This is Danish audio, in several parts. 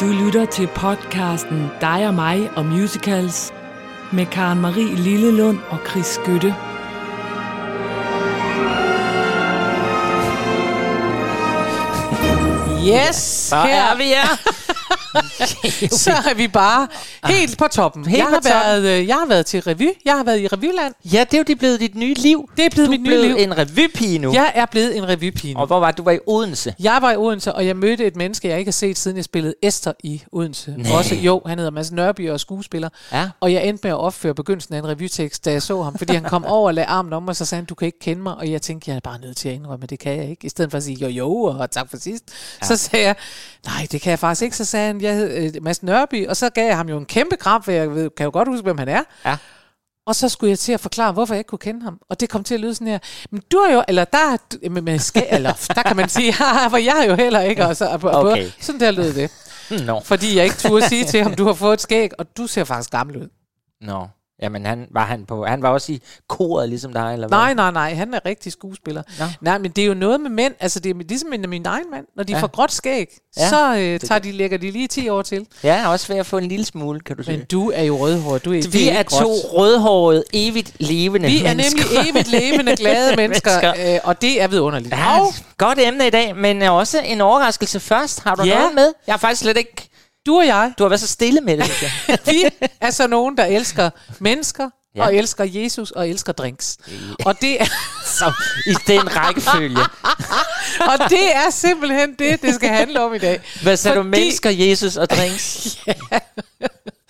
Du lytter til podcasten Dig og mig og musicals med Karen Marie Lillelund og Chris Skytte. Yes, her er vi her. så er vi bare helt på toppen. Helt jeg, har toppen. været, øh, jeg har været til revy. Jeg har været i revyland. Ja, det er jo det blevet dit nye liv. Det er blevet du mit er nye blevet liv. en revypige nu. Jeg er blevet en revypige. Og hvor var du? Du var i Odense. Jeg var i Odense, og jeg mødte et menneske, jeg ikke har set, siden jeg spillede Esther i Odense. Nej. Også, jo, han hedder Mads Nørby og er skuespiller. Ja. Og jeg endte med at opføre begyndelsen af en revytekst, da jeg så ham. Fordi han kom over og lagde armen om mig, og så sagde han, du kan ikke kende mig. Og jeg tænkte, jeg er bare nødt til at indrømme, det kan jeg ikke. I stedet for at sige, jo jo, og tak for sidst. Ja. Så sagde jeg, nej, det kan jeg faktisk ikke. Så sagde han, jeg hed øh, Mads Nørby, og så gav jeg ham jo en kæmpe kram, for jeg ved, kan jo godt huske, hvem han er. Ja. Og så skulle jeg til at forklare, hvorfor jeg ikke kunne kende ham. Og det kom til at lyde sådan her. Men du er jo, eller der, er med, med skæg, eller der kan man sige, "Haha, for jeg er jo heller ikke. Og så, og, og, Okay. Sådan der lød det. Nå. Fordi jeg ikke turde sige til ham, du har fået et skæg, og du ser faktisk gammel ud. Nå. Jamen, han var, han, på, han var også i koret ligesom dig, eller hvad? Nej, nej, nej, han er rigtig skuespiller. Nå. Nej, men det er jo noget med mænd, altså det er ligesom en af mine egen mand. Når de Ja. får gråt skæg, Ja. så øh, tager de, lægger de lige 10 år til. Ja, også ved at få en lille smule, kan du sige. Men du er jo rødhåret, du er, det vi er er to rødhårede, evigt levende Vi er mennesker. nemlig evigt levende, glade mennesker, øh, og det er vidunderligt. Ja, godt emne i dag, men også en overraskelse først. Har du Ja. noget med? Jeg har faktisk slet ikke... du og jeg, Du har været så stille med det, synes jeg. vi er så nogen, der elsker mennesker, Ja. og elsker Jesus, og elsker drinks. Og det, er, Så, I den rækkefølge. og det er simpelthen det, det skal handle om i dag. Hvad sagde du? Fordi- Mennesker, Jesus og drinks?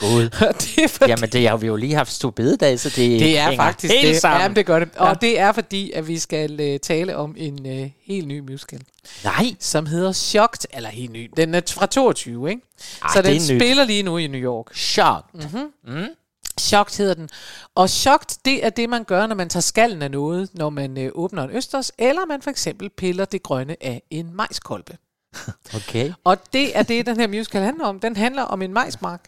Og det er fordi, Jamen, det har vi jo lige haft stor bededag, så det, Det er faktisk helt det. sammen. Jamen, det gør det. Og Ja. det er fordi, at vi skal uh, tale om en uh, helt ny musical, Nej, som hedder Shocked, eller helt ny. Den er fra 22, ikke? Ej, Så den er nyt. spiller lige nu i New York. Shocked hedder den. Og Shocked, det er det, man gør, når man tager skallen af noget, når man uh, åbner en østers, eller man for eksempel piller det grønne af en majskolbe. Okay. Og det er det, den her musical handler om. Den handler om en majsmark.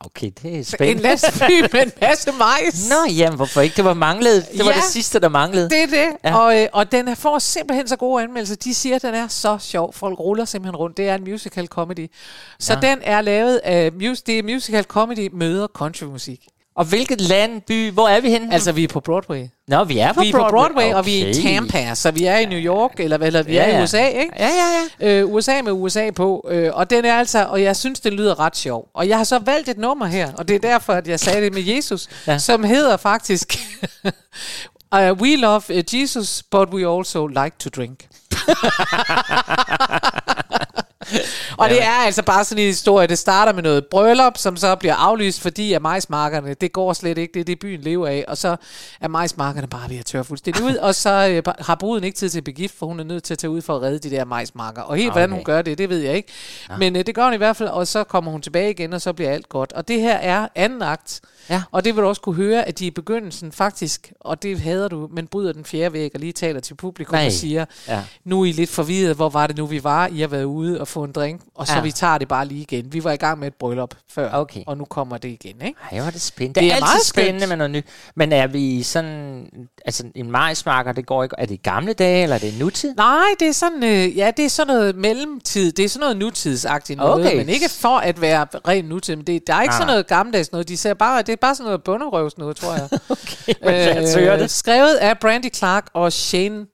Ah, okay, det er En spændende. landsby med en masse majs. Nå, jamen, hvorfor ikke? Det var manglet. Det var Ja. det sidste, der manglede. Det er det. Ja. Og, øh, og den er- får simpelthen så gode anmeldelser. De siger, at den er så sjov. Folk ruller simpelthen rundt. Det er en musical comedy. Så ja. den er lavet af mus- det er musical comedy møder countrymusik. Og hvilket land, by, hvor er vi henne? Altså, vi er på Broadway. Nå, vi er på vi er Broadway. på Broadway, okay. og vi er i. Tampa. Så vi er i New York, eller, eller vi Ja, er ja. i USA, ikke? Ja, ja, ja. Øh, USA med USA på. Øh, og den er altså, og jeg synes, det lyder ret sjov. Og jeg har så valgt et nummer her, og det er derfor, at jeg sagde det med Jesus, Ja. ja. som hedder faktisk uh, We love uh, Jesus, but we also like to drink. og det er altså bare sådan en historie. Det starter med noget bryllup, som så bliver aflyst, fordi at majsmarkerne, det går slet ikke. Det er det, byen lever af. Og så er majsmarkerne bare ved at tørre fuldstændig ud. Og så øh, har bruden ikke tid til at begift, for hun er nødt til at tage ud for at redde de der majsmarker. Og helt okay. hvordan hun gør det, det ved jeg ikke. Men øh, det gør hun i hvert fald, og så kommer hun tilbage igen, og så bliver alt godt. Og det her er anden akt. Ja. Og det vil du også kunne høre, at de i begyndelsen faktisk, og det hader du, men bryder den fjerde væg og lige taler til publikum Nej. og siger, Ja. nu er I lidt forvirret, hvor var det nu, vi var? I har været ude og få en drink, og så Ja. vi tager det bare lige igen. Vi var i gang med et bryllup før, Okay. og nu kommer det igen, ikke? Ej, hvor er det spændende. Det Det er, er altid meget spændende skønt. med noget nyt. Men er vi sådan... Altså, en majsmarker, det går ikke... Er det gamle dage, eller er det nutid? Nej, det er sådan, øh, ja, det er sådan noget mellemtid. Det er sådan noget nutidsagtigt noget, Okay. men ikke for at være ren nutid. Men det, der er ikke Nej, sådan noget gammeldags noget. De ser bare, det er bare sådan noget bunderøvs noget, tror jeg. Okay, men jeg hører det. skrevet af Brandy Clark og Shane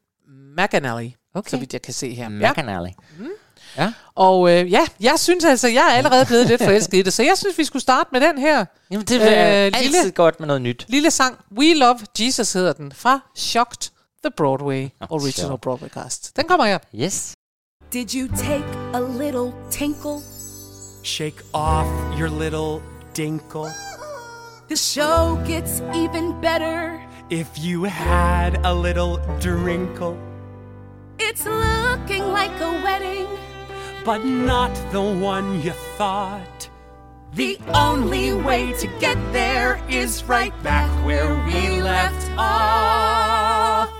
McAnally, Okay. så vidt jeg kan se her. Ja. McAnally. Ja. Og øh, ja, jeg synes altså, jeg er allerede blevet lidt forelsket i det, så jeg synes, vi skulle starte med den her Jamen, det er Øh, altid lille- godt med noget nyt. lille sang. We Love Jesus hedder den, fra Shocked, The Broadway Original sjovt. Broadway Cast. Den kommer her. Yes. Did you take a little tinkle? Shake off your little dinkle. The show gets even better. If you had a little drinkle, It's looking like a wedding. but not the one you thought. The only way to get there is right back where we left off.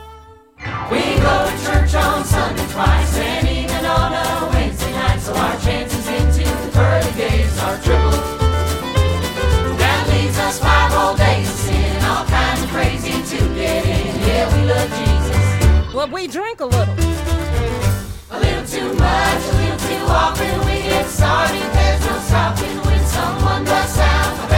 We go to church on Sunday twice and even on a Wednesday night, so our chances into the early days are triple. Well, we drink a little. A little too much, a little too often, we get get started, there's no stopping when someone busts out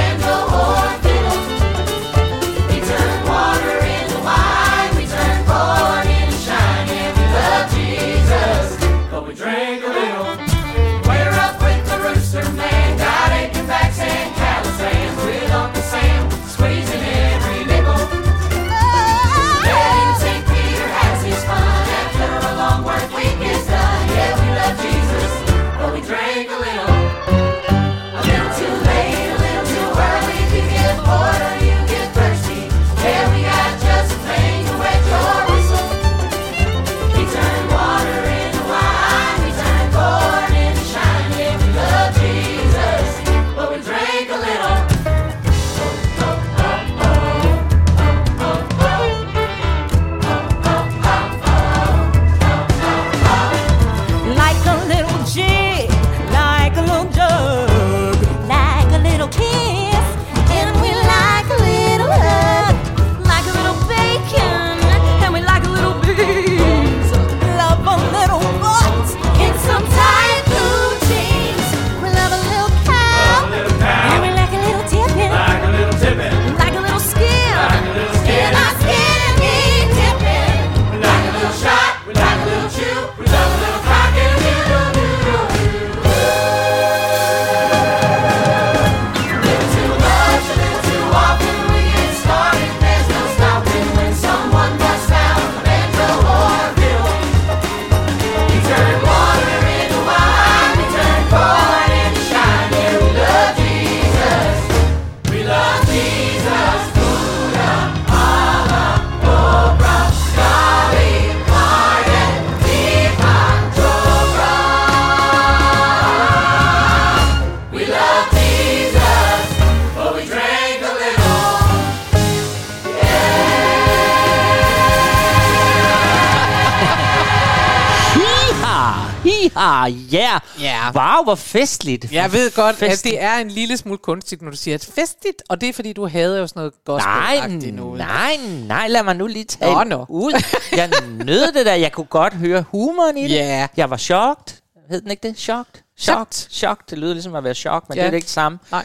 Yeah! Ja. Wow, hvor festligt. Jeg ved godt, at Festligt. det er en lille smule kunstigt, når du siger, at festligt, og det er fordi, du havde jo sådan noget gospel noget. nej, nej, lad mig nu lige tale Nå, nå. ud. Jeg nød det der. Jeg kunne godt høre humoren i det. Ja. Jeg var chokt. Hed den ikke det? Chokt? Chokt. Chokt. Det lyder ligesom at være chok, men Ja. det er det ikke det samme. Nej.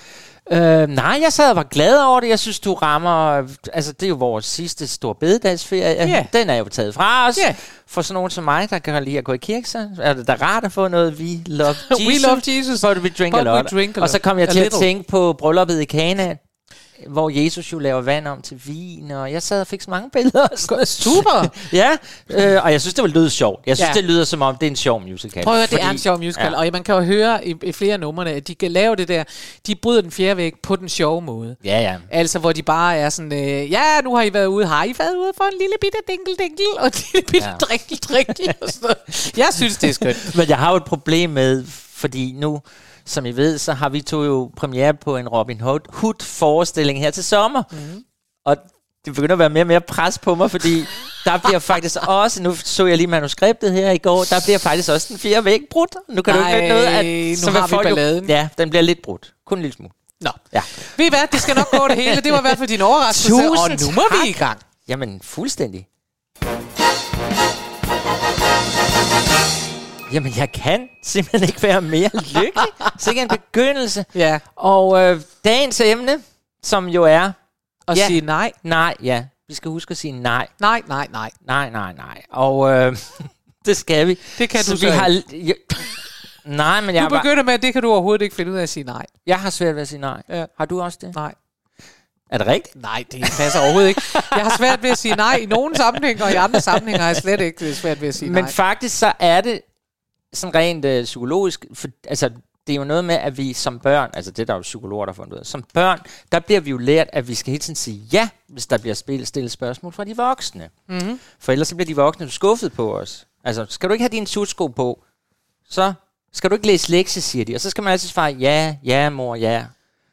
Øh, nej, jeg sad og var glad over det. Jeg synes, du rammer... Altså, det er jo vores sidste store bededagsferie. Ja. Den er jo taget fra os. Ja. For sådan nogen som mig, der kan lide at gå i kirke, så er det da rart at få noget We Love Jesus. We love Jesus, But we drink but a lot. we drink a og så lot. kom jeg A til at little. tænke på brylluppet i Kana, hvor Jesus jo laver vand om til vin, og jeg sad og fik så mange billeder. og. Super! ja, øh, og jeg synes, det var lyde sjovt. Jeg synes, Ja. det lyder som om, det er en sjov musical. Prøv at høre, det er Fordi- en sjov musical, Ja. og man kan jo høre i, i flere af numrene, at de kan lave det der, de bryder den fjerde væg på den sjove måde. Ja, ja. Altså, hvor de bare er sådan, øh, ja, nu har I været ude, har I været ude for en lille bitte dinkel dinkel, og en lille bitte ja. drikkel drikkel, og sådan noget. Jeg synes, det er skønt. Men jeg har jo et problem med, fordi nu, som I ved, så har vi to jo premiere på en Robin Hood Hood forestilling her til sommer. Mm. Og det begynder at være mere og mere pres på mig, fordi der bliver faktisk også, nu så jeg lige manuskriptet her i går, der bliver faktisk også den fjerde væg brudt. Nu kan du ikke vente noget, at nu så har vi folk jo- balladen. Ja, den bliver lidt brudt. Kun en lille smule. Nå. Ja. Ved I hvad, det skal nok gå det hele. Det var i hvert fald din overraskelse, og Tusind nu må tak. vi i gang. Jamen, fuldstændig. Jamen, jeg kan simpelthen ikke være mere lykkelig. Sikke en begyndelse. Ja, Og øh, dagens emne, som jo er... og Ja. sige nej, Nej, ja. Vi skal huske at sige nej. nej, nej, nej. Nej, nej, nej. Og øh, det skal vi. Det kan så du vi har, jeg, Nej, men jeg, Du har bare, begynder med, at det kan du overhovedet ikke finde ud af at sige nej. jeg har svært ved at sige nej. Ja. Har du også det? Nej. Er det rigtigt? Nej, det passer overhovedet ikke. Jeg har svært ved at sige nej i nogle sammenhænge, og i andre sammenhænge har jeg slet ikke svært ved at sige Men nej. faktisk så er det sådan rent øh, psykologisk, for, altså det er jo noget med, at vi som børn, altså det er der jo psykologer, der har fundet ud af, som børn, der bliver vi jo lært, at vi skal hele tiden sige ja, hvis der bliver stillet spørgsmål fra de voksne. Mm-hmm. For ellers så bliver de voksne skuffet på os. Altså, skal du ikke have dine tutsko på, så skal du ikke læse lektier, siger de. Og så skal man altid svare, ja, ja, mor, ja.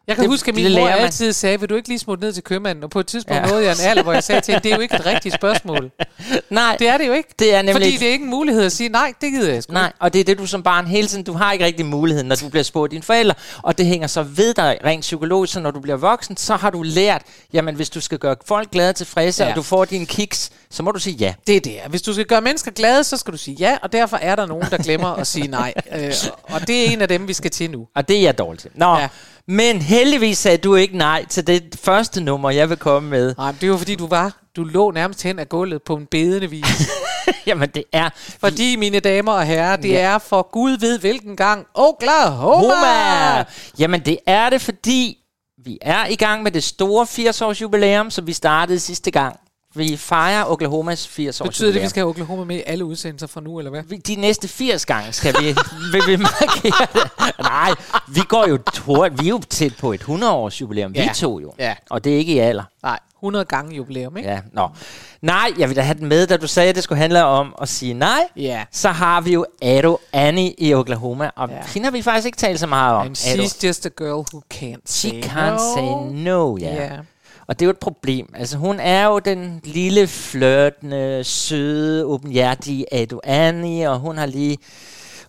Jeg kan Det- huske, at min mor altid sagde, vil du ikke lige smutte ned til købmanden? Og på et tidspunkt Ja. nåede jeg en alder, hvor jeg sagde til hende, det er jo ikke et rigtigt spørgsmål. Nej, Det er det jo ikke. det er nemlig... Fordi det er ikke en mulighed at sige, nej, det gider jeg sgu Nej, ikke. og det er det, du som barn hele tiden, du har ikke rigtig muligheden, når du bliver spurgt dine forældre. Og det hænger så ved dig rent psykologisk, så når du bliver voksen, så har du lært, jamen hvis du skal gøre folk glade og tilfredse. Ja. og du får dine kiks, så må du sige ja. Det er det. Hvis du skal gøre mennesker glade, så skal du sige ja, og derfor er der nogen, der glemmer at sige nej. Øh, og det er en af dem, vi skal til nu. Og det er jeg dårlig til. Nå, Ja. Men heldigvis sagde du ikke nej til det første nummer, jeg vil komme med. Nej, det jo fordi, du var, du lå nærmest hen af gulvet på en bedende vis. Jamen, det er... Fordi, mine damer og herrer, det Ja. er for Gud ved hvilken gang Oklahoma! Homer! Jamen, det er det, fordi vi er i gang med det store 80-års jubilæum, som vi startede sidste gang. Vi fejrer Oklahomas 80-års Betyder det, at jubilæum. vi skal have Oklahoma med i alle udsendelser fra nu, eller hvad? Vi- De næste 80 gange skal vi, vil vi markere det. Nej, vi går jo hurtigt. Vi er jo tæt på et 100-års jubilæum. Vi Ja. to jo. Ja. Og det er ikke i alder. Nej, 100 gange jubilæum, ikke? Ja, nå. Nej, jeg vil da have den med, da du sagde, at det skulle handle om at sige nej. Ja. Så har vi jo Ado Annie i Oklahoma, og Ja. hende har vi faktisk ikke talt så meget om. And she's just a girl who can't She say can't no. say no, ja. Ja. Og det er jo et problem. Altså, hun er jo den lille, flirtende, søde, åbenhjertige Ado Annie, og hun har lige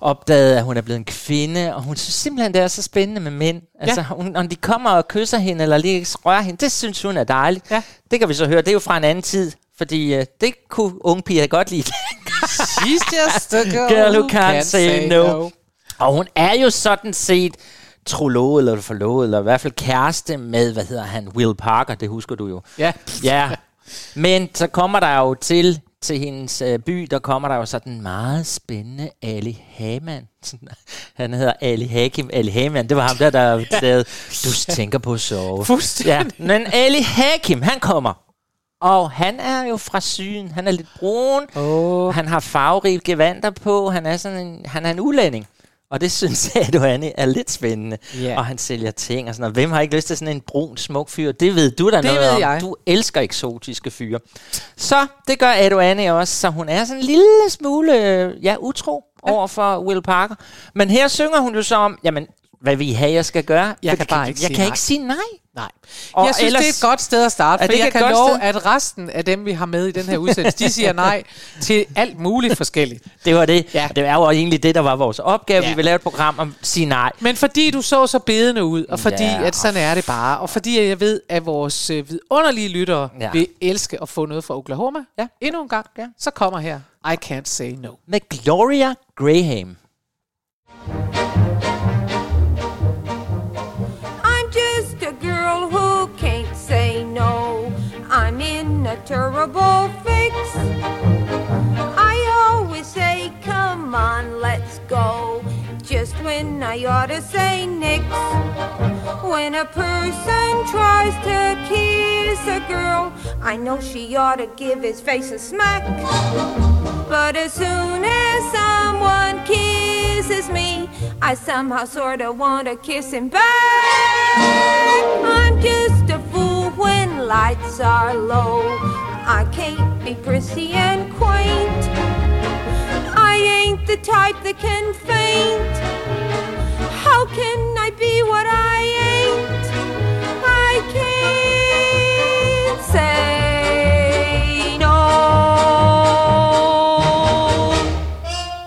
opdaget, at hun er blevet en kvinde, og hun synes simpelthen, det er så spændende med mænd. Altså, hun, når de kommer og kysser hende, eller lige rører hende, det synes hun er dejligt. Ja. Det kan vi så høre. Det er jo fra en anden tid, fordi uh, det kunne unge piger godt lide. She's just a girl, Girl who can't say no. Og hun er jo sådan set trolovet, eller forlovet, eller i hvert fald kæreste med, hvad hedder han, Will Parker, det husker du jo. Ja. Ja, men så kommer der jo til, til hendes øh, by, der kommer der jo sådan meget spændende Ali Haman. Han hedder Ali Hakim. Ali Haman, det var ham der, der lavede, du tænker på at sove. Fuldstændig. Ja, men Ali Hakim, han kommer. Og han er jo fra syden. Han er lidt brun. Oh. Han har farverige gevanter på. Han er sådan en, han er en udlænding. Og det synes jeg, du Annie, er lidt spændende. Ja. Og han sælger ting og sådan noget. Hvem har ikke lyst til sådan en brun, smuk fyr? Det ved du da noget ved om. jeg. Du elsker eksotiske fyre. Så det gør Ado Annie også. Så hun er sådan en lille smule øh, ja, utro ja. over for Will Parker. Men her synger hun jo så om, jamen, hvad vil I have, jeg skal gøre? Jeg kan bare ikke jeg kan nej. ikke sige nej. Nej. Og jeg synes, ellers- det er et godt sted at starte, for jeg kan love, sted? at resten af dem, vi har med i den her udsendelse, de siger nej til alt muligt forskelligt. Det var det. Ja. Ja. Det er jo egentlig det, der var vores opgave. Ja. Vi vil lave et program om sige nej. Men fordi du så så bedende ud, og fordi Ja. at sådan er det bare, og fordi at jeg ved, at vores øh, vidunderlige lyttere. Ja. vil elske at få noget fra Oklahoma, Ja. endnu en gang, Ja. så kommer her, I Can't Say No. Med Gloria Graham. A terrible fix. I always say, come on, let's go. Just when I ought to say nix. When a person tries to kiss a girl, I know she ought to give his face a smack. But as soon as someone kisses me, I somehow sorta wanna kiss him back. I'm just a fool when lights are low. I can't be prissy and quaint. I ain't the type that can faint. How can I be what I ain't? I can't say no.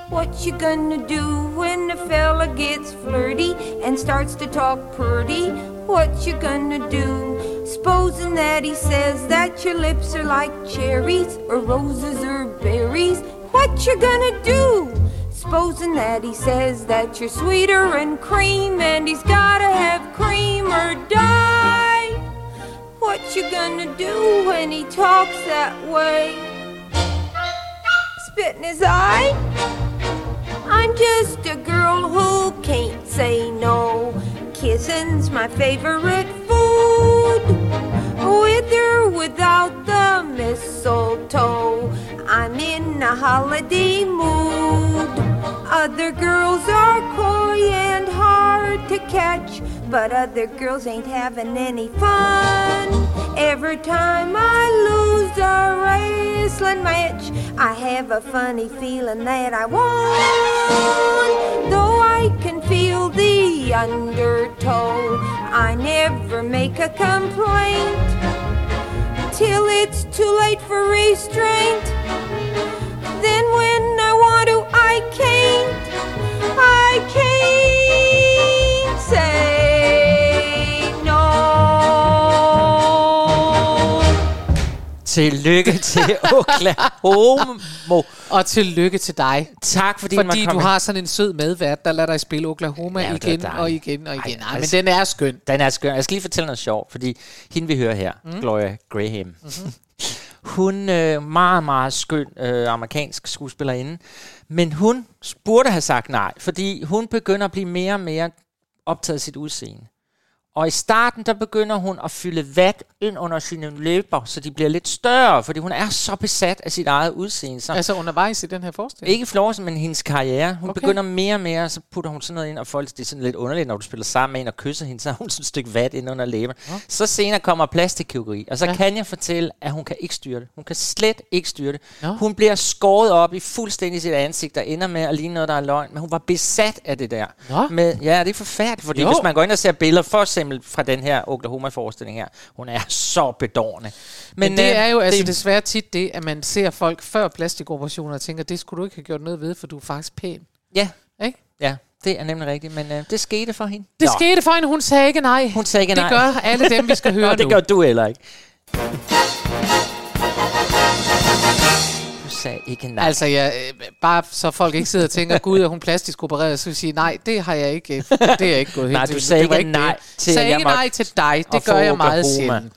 What you gonna do fella gets flirty and starts to talk pretty? What you gonna do? Supposing that he says that your lips are like cherries or roses or berries. What you gonna do? Supposing that he says that you're sweeter and cream and he's gotta have cream or die. What you gonna do when he talks that way? Spit in his eye? I'm just a girl who can't say no. Kissing's my favorite food. With or without the mistletoe, I'm in a holiday mood. Other girls are coy and hard to catch, but other girls ain't having any fun. Every time I lose a wrestling match, I have a funny feeling that I won. Though I can feel the undertow, I never make a complaint till it's too late for restraint. Then when I want to, I can't. I can't say Tillykke til Oklahoma. Og tillykke til dig. Tak, fordi, Fordi du har sådan en sød medvært, der lader dig spille Oklahoma Ja, igen og igen og igen. Ej, Nej, men altså- den er skøn. Den er skøn. Jeg skal lige fortælle noget sjovt, fordi hende vi hører her, mm. Gloria Graham, mm-hmm. hun er meget, meget skøn øh, amerikansk skuespillerinde, men hun burde have sagt nej, fordi hun begynder at blive mere og mere optaget af sit udseende. Og i starten, der begynder hun at fylde vat ind under sine læber, så de bliver lidt større, fordi hun er så besat af sit eget udseende. Så Altså undervejs i den her forestilling. ikke Florence, men hendes karriere. Hun Okay. begynder mere og mere, så putter hun sådan noget ind, og folk, det er sådan lidt underligt, når du spiller sammen med en og kysser hende, så har hun sådan et stykke vat ind under læben. Ja. Så senere kommer plastikkirurgi, og så Ja. ja. kan jeg fortælle, at hun kan ikke styre det. Hun kan slet ikke styre det. Nå. Hun bliver skåret op i fuldstændig sit ansigt, og ender med at ligne noget, der er løgn. Men hun var besat af det der. Nå. Med, ja, det er forfærdeligt, fordi Jo. hvis man går ind og ser billeder, for eksempel fra den her Oklahoma-forestilling her, hun er så bedårende. Men, men det øh, er jo altså desværre tit det, at man ser folk før plastikoperationer og tænker, det skulle du ikke have gjort noget ved, for du er faktisk pæn. Ja, Ikke? ja, det er nemlig rigtigt, men øh, det skete for hende. Det Nå. skete for hende, hun sagde ikke nej. Hun sagde ikke det nej. gør alle dem, vi skal høre Og det nu. gør du heller ikke. Du sagde ikke nej. Altså, ja, øh, bare så folk ikke sidder og tænker, gud, er hun plastisk opereret, så vil jeg sige, nej, det har jeg ikke, øh, det er jeg ikke gået Nej, helt du til. sagde ikke nej det. til, sagde ikke nej til dig, det gør jeg meget sjældent.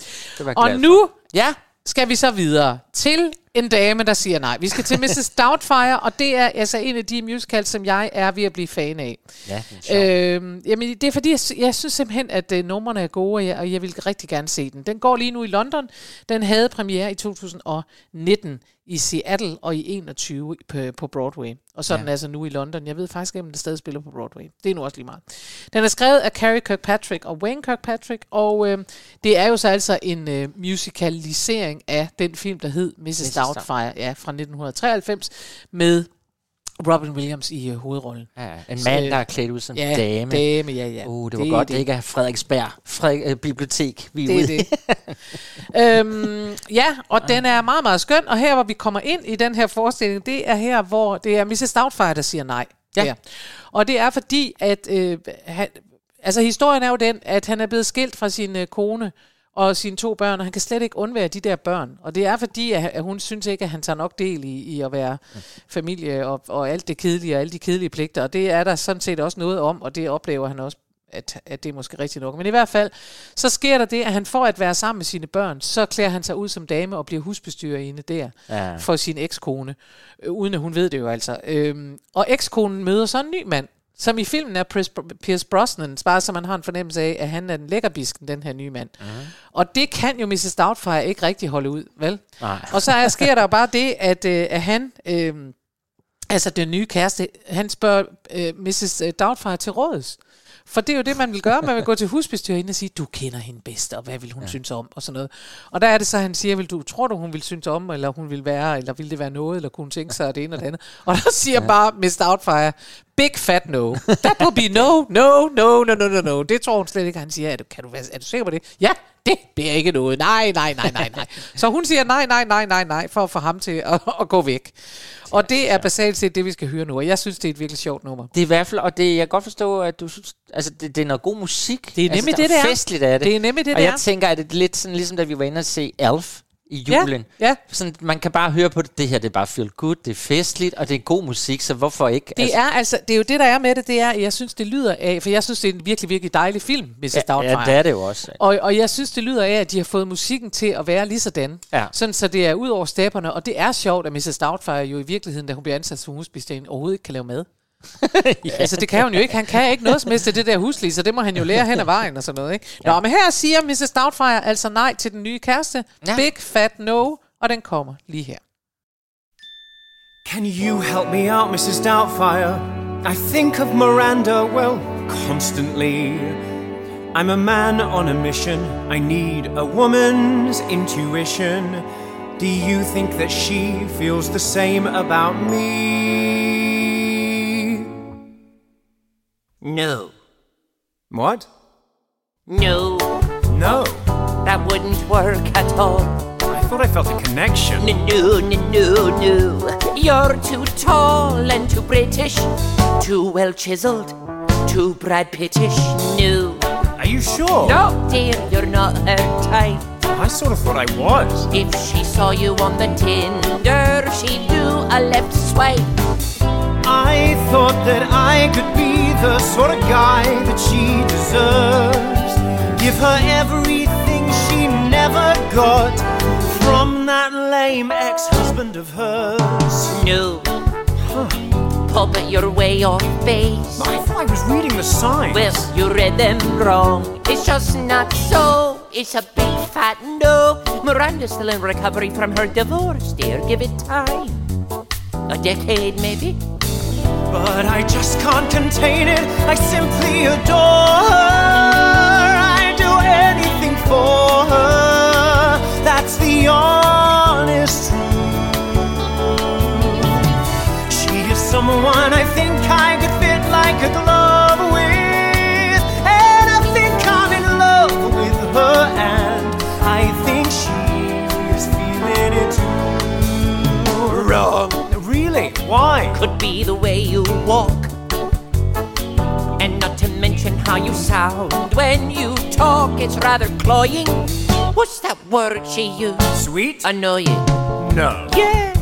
Og nu ja. skal vi så videre til en dame, der siger nej. Vi skal til Mrs. Doubtfire, og det er altså en af de musicals, som jeg er ved at blive fan af. Ja, det er. Øhm, jamen, det er fordi, jeg, jeg synes simpelthen, at øh, numrene er gode, og jeg, og jeg vil rigtig gerne se den. Den går lige nu i London. Den havde premiere i 2019 i Seattle og i 21 på, på Broadway. Og så er Ja. den altså nu i London. Jeg ved faktisk ikke, om den stadig spiller på Broadway. Det er nu også lige meget. Den er skrevet af Carrie Kirkpatrick og Wayne Kirkpatrick, og øh, det er jo så altså en øh, musicalisering af den film, der hed Mrs. Mrs. Doubtfire ja, fra 1993 med Robin Williams i øh, hovedrollen. Ja, en Så, mand, øh, der er klædt ud som Ja, dame. dame, ja, ja. Uh, det var det godt, det ikke er Frederiksberg Frederik, øh, Bibliotek, vi Det er ude det. øhm, ja, og den er meget, meget skøn. Og her, hvor vi kommer ind i den her forestilling, det er her, hvor det er Mrs. Doubtfire, der siger nej. Ja. Her. Og det er fordi, at øh, han, altså historien er jo den, at han er blevet skilt fra sin øh, kone og sine to børn, og han kan slet ikke undvære de der børn. Og det er fordi, at, at hun synes ikke, at han tager nok del i, i at være familie og, og alt det kedelige og alle de kedelige pligter. Og det er der sådan set også noget om, og det oplever han også at, at det er måske rigtigt nok. Men i hvert fald, så sker der det, at han får at være sammen med sine børn, så klæder han sig ud som dame og bliver husbestyrerinde der Ja. for sin ekskone, øh, uden at hun ved det jo altså. Øhm, og ekskonen møder så en ny mand, som i filmen er Pierce, Brosnan, bare så man har en fornemmelse af, at han er den lækkerbisken, den her nye mand. Mm. Og det kan jo Mrs. Doubtfire ikke rigtig holde ud, vel? Nej. Og så er, sker der bare det, at, øh, at han, øh, altså den nye kæreste, han spørger øh, Mrs. Doubtfire til råds. For det er jo det, man vil gøre. Man vil gå til husbestyrerinde og sige, du kender hende bedst, og hvad vil hun ja. synes om, og sådan noget. Og der er det så, han siger, vil du, tror du, hun vil synes om, eller hun vil være, eller vil det være noget, eller kunne hun tænke sig det ene og det andet. Og der siger ja. bare Mr. Doubtfire, big fat no. That will be no, no, no, no, no, no, no. Det tror hun slet ikke. Han siger, er du, kan du være, er du sikker på det? Ja, det bliver ikke noget. Nej, nej, nej, nej, nej. Så hun siger nej, nej, nej, nej, nej, for at få ham til at, at gå væk. Og det er basalt set det, vi skal høre nu. Og jeg synes, det er et virkelig sjovt nummer. Det er i hvert fald, og det, jeg kan godt forstå, at du synes, altså det, det er noget god musik. Det er nemlig altså, det, det er. festligt af det. Det er nemlig det, og det jeg er. tænker, at det er lidt sådan, ligesom da vi var inde og se Elf i Ja, julen. ja. Sådan, man kan bare høre på det, det her, det er bare feel good, det er festligt, og det er god musik, så hvorfor ikke? Det er altså, det er jo det, der er med det, det er, jeg synes, det lyder af, for jeg synes, det er en virkelig, virkelig dejlig film, Mrs. ja, Doubtfire. ja, det er det jo også. Og, og jeg synes, det lyder af, at de har fået musikken til at være lige sådan. Ja. Sådan, så det er ud over stepperne. Og det er sjovt, at Mrs. Doubtfire jo i virkeligheden, da hun bliver ansat som husbestjende, overhovedet ikke kan lave mad. ja. Altså, det kan hun jo ikke. Han kan ikke noget som helst det der huslige, så det må han jo lære hen ad vejen og sådan noget. Ikke? Nå, men her siger Mrs. Doubtfire altså nej til den nye kæreste. Ja. Big fat no. Og den kommer lige her. Can you help me out, Mrs. Doubtfire? I think of Miranda, well, constantly. I'm a man on a mission. I need a woman's intuition. Do you think that she feels the same about me? No. What? No. No. That wouldn't work at all. I thought I felt a connection. No, no, no, no, no. You're too tall and too British, too well chiseled, too Brad Pittish. No. Are you sure? No, dear, you're not her type. I sort of thought I was. If she saw you on the Tinder, she'd do a left swipe. I thought that I could be the sort of guy that she deserves. Give her everything she never got from that lame ex husband of hers. No. Puppet your way off base. I thought I was reading the signs. Well, you read them wrong. It's just not so. It's a big fat no. Miranda's still in recovery from her divorce, dear. Give it time. A decade, maybe. But I just can't contain it. I simply adore her. I do anything for her. That's the honest truth. She is someone I think I could fit like a glove Why? Could be the way you walk. And not to mention how you sound when you talk. It's rather cloying. What's that word she used? Sweet? Annoying. No. Yes.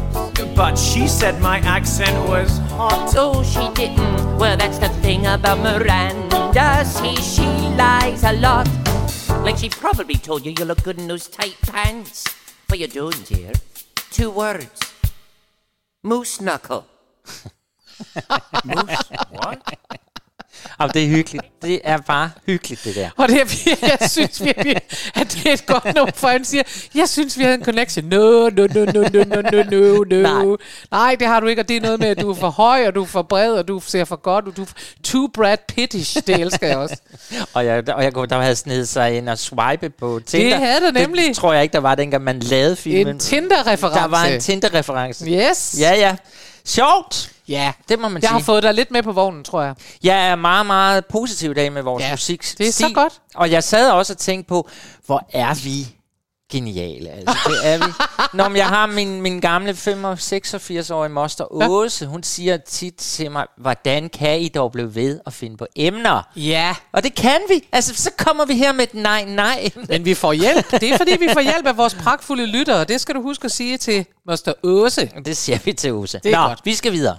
But she said my accent was hot. Oh, she didn't. Well, that's the thing about Miranda. See, she lies a lot. Like she probably told you you look good in those tight pants. But you don't, dear. Two words. Moose knuckle. Moose what? Og det er hyggeligt. Det er bare hyggeligt, det der. Og det er, jeg synes virkelig, at det er et godt nummer, for han siger, jeg synes, vi havde en connection. No, no, no, no, no, no, no, no, no. Nej. Nej, det har du ikke, og det er noget med, at du er for høj, og du er for bred, og du ser for godt, og du er too Brad Pittish. Det elsker jeg også. Og jeg, og jeg kunne, der havde snedet sig ind og swipe på Tinder. havde der nemlig. Det tror jeg ikke, der var dengang, man lavede filmen. En Tinder-reference. Der var en Tinder-reference. Yes. Ja, ja. Sjovt! Ja. Det må man Jeg sige. har fået dig lidt med på vognen, tror jeg. Jeg er meget, meget positiv i dag med vores Ja, musik. det er så godt. Og jeg sad også og tænkte på, hvor er vi geniale. Altså, det er vi. Når jeg har min, min gamle 86-årige moster Åse, hun siger tit til mig, hvordan kan I dog blive ved at finde på emner? Ja. Og det kan vi. Altså, så kommer vi her med et nej, nej. Men vi får hjælp. Det er fordi, vi får hjælp af vores pragtfulde lyttere. Det skal du huske at sige til Moster Åse. Det siger vi til Åse. Det er Nå, godt. vi skal videre.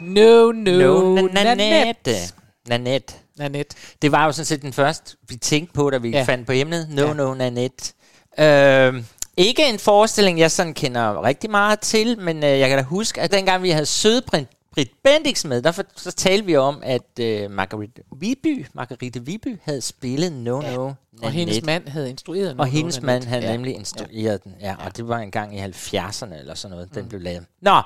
No, no, No, Nanette. Nanette. Nanette. Nanette. Det var jo sådan set den første, vi tænkte på, da vi Ja. ja. fandt på emnet. No, Ja. ja. no, Nanette. Øh, ikke en forestilling, jeg sådan kender rigtig meget til, men øh, jeg kan da huske, at dengang vi havde søde Britt, Bendix med, der for, så talte vi om, at øh, Marguerite Viby, Marguerite Viby havde spillet No, Ja. no, Og hendes Nanette. mand havde instrueret Og noget hendes mand havde Ja. nemlig instrueret den. Ja, og det var en gang i 70'erne eller sådan noget, den blev lavet. Nå,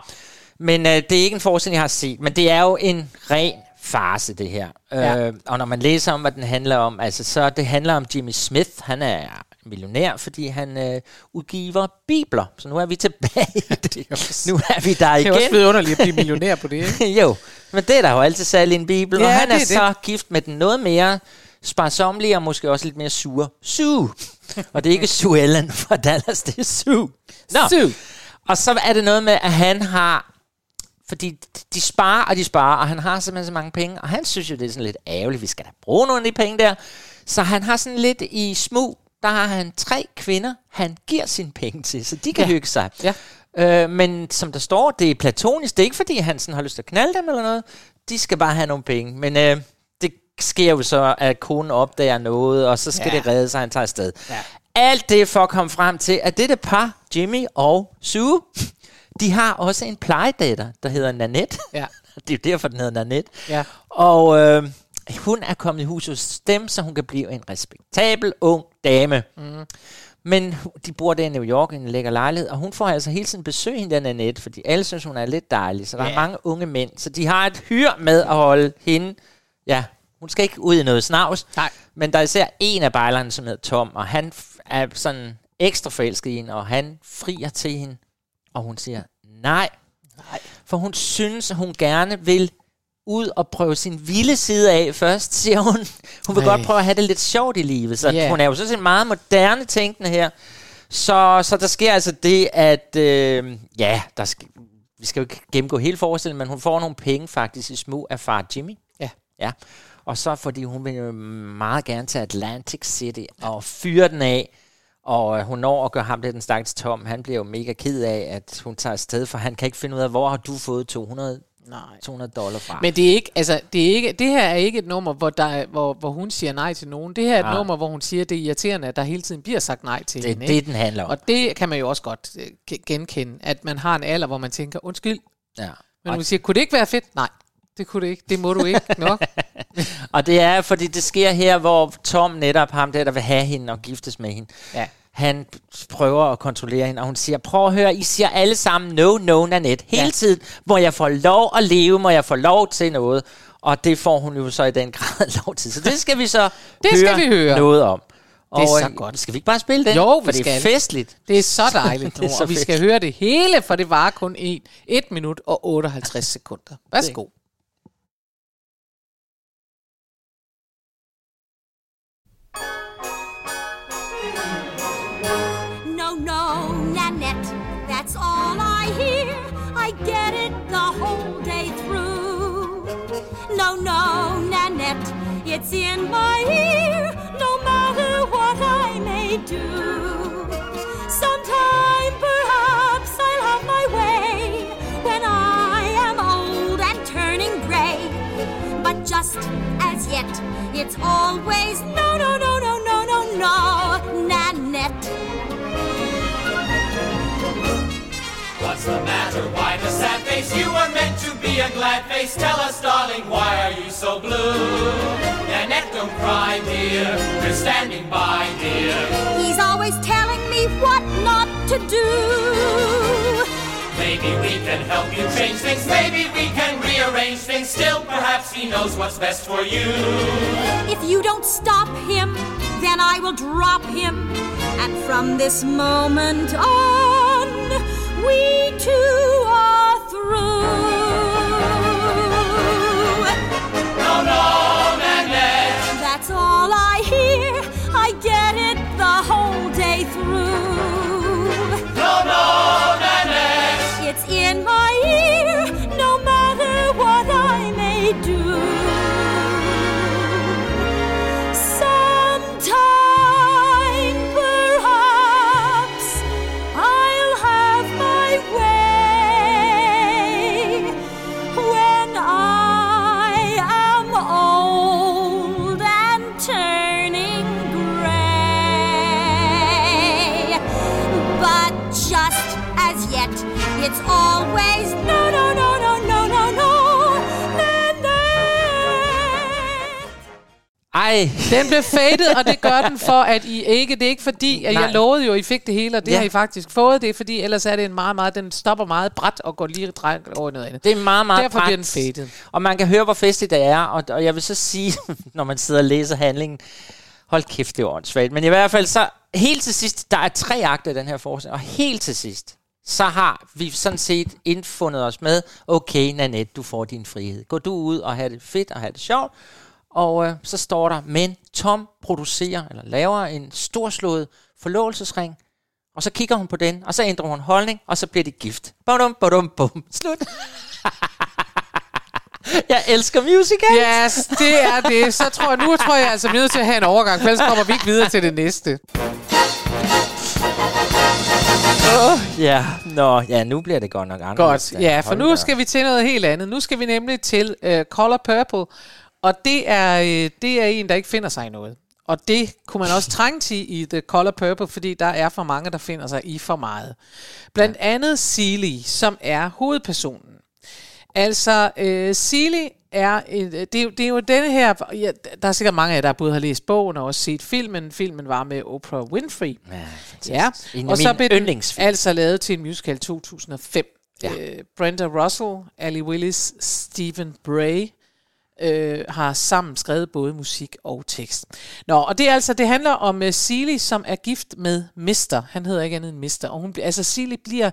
men øh, det er ikke en forestilling, jeg har set, men det er jo en ren farse, det her. Ja. Øh, og når man læser om, hvad den handler om, altså så det handler om Jimmy Smith. Han er millionær, fordi han øh, udgiver bibler. Så nu er vi tilbage. det. nu er vi der Det er også igen. blevet underligt at blive millionær på det, ikke? jo, men det er der jo altid salg i en bibel. Ja, og han er, er det. så gift med den noget mere sparsomlige og måske også lidt mere sure Sue. og det er ikke Sue Ellen fra Dallas, det er Sue. Nå. Sue. Og så er det noget med, at han har... Fordi de sparer, og de sparer, og han har simpelthen så mange penge. Og han synes jo, det er sådan lidt ærgerligt, vi skal da bruge nogle af de penge der. Så han har sådan lidt i smug, der har han tre kvinder, han giver sine penge til, så de kan Ja. hygge sig. Ja. Øh, men som der står, det er platonisk. Det er ikke, fordi han sådan har lyst til at knalde dem eller noget. De skal bare have nogle penge. Men øh, det sker jo så, at konen opdager noget, og så skal ja. det redde sig, han tager afsted. Ja. Alt det for at komme frem til, at dette par, Jimmy og Sue, de har også en plejedatter, der hedder Nanette. Ja. Det er jo derfor, den hedder Nanette. Ja. Og øh, hun er kommet i hus hos dem, så hun kan blive en respektabel ung dame. Mm. Men de bor der i New York i en lækker lejlighed, og hun får altså hele tiden besøg hende der Nanette, fordi alle synes, hun er lidt dejlig. Så der Ja. er mange unge mænd, så de har et hyr med at holde hende. Ja, hun skal ikke ud i noget snavs. Nej. Men der er især en af bejlerne, som hedder Tom, og han er sådan ekstra forelsket i hende, og han frier til hende, og hun siger nej. nej. For hun synes, at hun gerne vil ud og prøve sin vilde side af først, siger hun. Hun vil Ej. godt prøve at have det lidt sjovt i livet. Så yeah. hun er jo sådan set meget moderne tænkende her. Så, så der sker altså det, at øh, ja, der skal, vi skal jo ikke gennemgå hele forestillingen, men hun får nogle penge faktisk i smug af far Jimmy. Ja. ja. Og så fordi hun vil jo meget gerne til Atlantic City og fyre den af. Og øh, hun når at gøre ham det den stakkels Tom. Han bliver jo mega ked af, at hun tager afsted, for han kan ikke finde ud af, hvor har du fået 200, Nej. 200 dollar fra. Men det er ikke, altså, det, er ikke, det her er ikke et nummer, hvor, der, er- hvor, hvor hun siger nej til nogen. Det her er et Nej. nummer, hvor hun siger, at det er irriterende, at der hele tiden bliver sagt nej til Det er hende. det, ikke? den handler om. Og det kan man jo også godt øh, ge- genkende, at man har en alder, hvor man tænker, undskyld, ja. men hun siger, kunne det ikke være fedt? Nej, det kunne det ikke. Det må du ikke nok. Og det er, fordi det sker her, hvor Tom netop, ham der, der vil have hende og giftes med hende, Ja. han prøver at kontrollere hende, og hun siger, prøv at høre, I siger alle sammen no, no, Nanette. Hele Ja. tiden må jeg få lov at leve, må jeg få lov til noget. Og det får hun jo så i den grad lov til. Så det skal vi så Det skal vi høre. noget om. Det er og, så øh, godt. Skal vi ikke bare spille den? Jo, vi For det er skal. festligt. Det er så dejligt Det er så og vi skal høre det hele, for det var kun 1, 1 minut og 58 sekunder. Værsgo. No, it's in my ear, no matter what I may do. Sometime perhaps I'll have my way when I am old and turning gray. But just as yet, it's always no, no, no, no, no, no, no, Nanette. What's the matter? Why the sad face? You were meant to be a glad face. Tell us, darling, why are you so blue? Nanette, don't cry, dear. We're standing by, dear. He's always telling me what not to do. Maybe we can help you change things. Maybe we can rearrange things. Still, perhaps he knows what's best for you. If you don't stop him, then I will drop him. And from this moment on, we two are through. Ej, Den blev fadet, og det gør den for, at I ikke, det er ikke fordi, at Nej. jeg lovede jo, at I fik det hele, og det Ja. har I faktisk fået, det er fordi, ellers er det en meget, meget, den stopper meget bræt og går lige drej over noget andet. Det er meget, meget Derfor bliver den fadet. Og man kan høre, hvor festligt det er. Og, og jeg vil så sige, når man sidder og læser handlingen, hold kæft, det er åndssvagt. Men i hvert fald så, helt til sidst, der er tre akter i den her forestilling, og helt til sidst, så har vi sådan set indfundet os med, okay, Nanette, du får din frihed. Gå du ud og have det fedt og have det sjovt. Og øh, så står der, men Tom producerer, eller laver en storslået forlovelsesring, og så kigger hun på den, og så ændrer hun holdning, og så bliver de gift. Badum, badum, bum. Slut. jeg elsker musical. Yes, det er det. Så tror jeg, nu tror jeg altså, vi er nødt til at have en overgang, for ellers kommer vi ikke videre til det næste. Ja, nå, ja, nu bliver det godt nok anderledes. Godt, ja, for nu skal vi til noget helt andet. Nu skal vi nemlig til uh, Color Purple, og det er, uh, det er en, der ikke finder sig i noget. Og det kunne man også trænge til i The Color Purple, fordi der er for mange, der finder sig i for meget. Blandt andet Seeley, som er hovedpersonen. Altså, øh, Seeley er, et, det, er jo, det er jo denne her, ja, der er sikkert mange af jer, der både har læst bogen og også set filmen. Filmen var med Oprah Winfrey. Ja, Ja, fantastisk. En af og så blev den altså lavet til en musical 2005. Ja. Ja. Øh, Brenda Russell, Ali Willis, Stephen Bray øh, har sammen skrevet både musik og tekst. Nå, og det er altså, det handler om uh, Seeley, som er gift med Mister. Han hedder ikke andet end Mister. Og hun, bliver- altså Seeley bliver,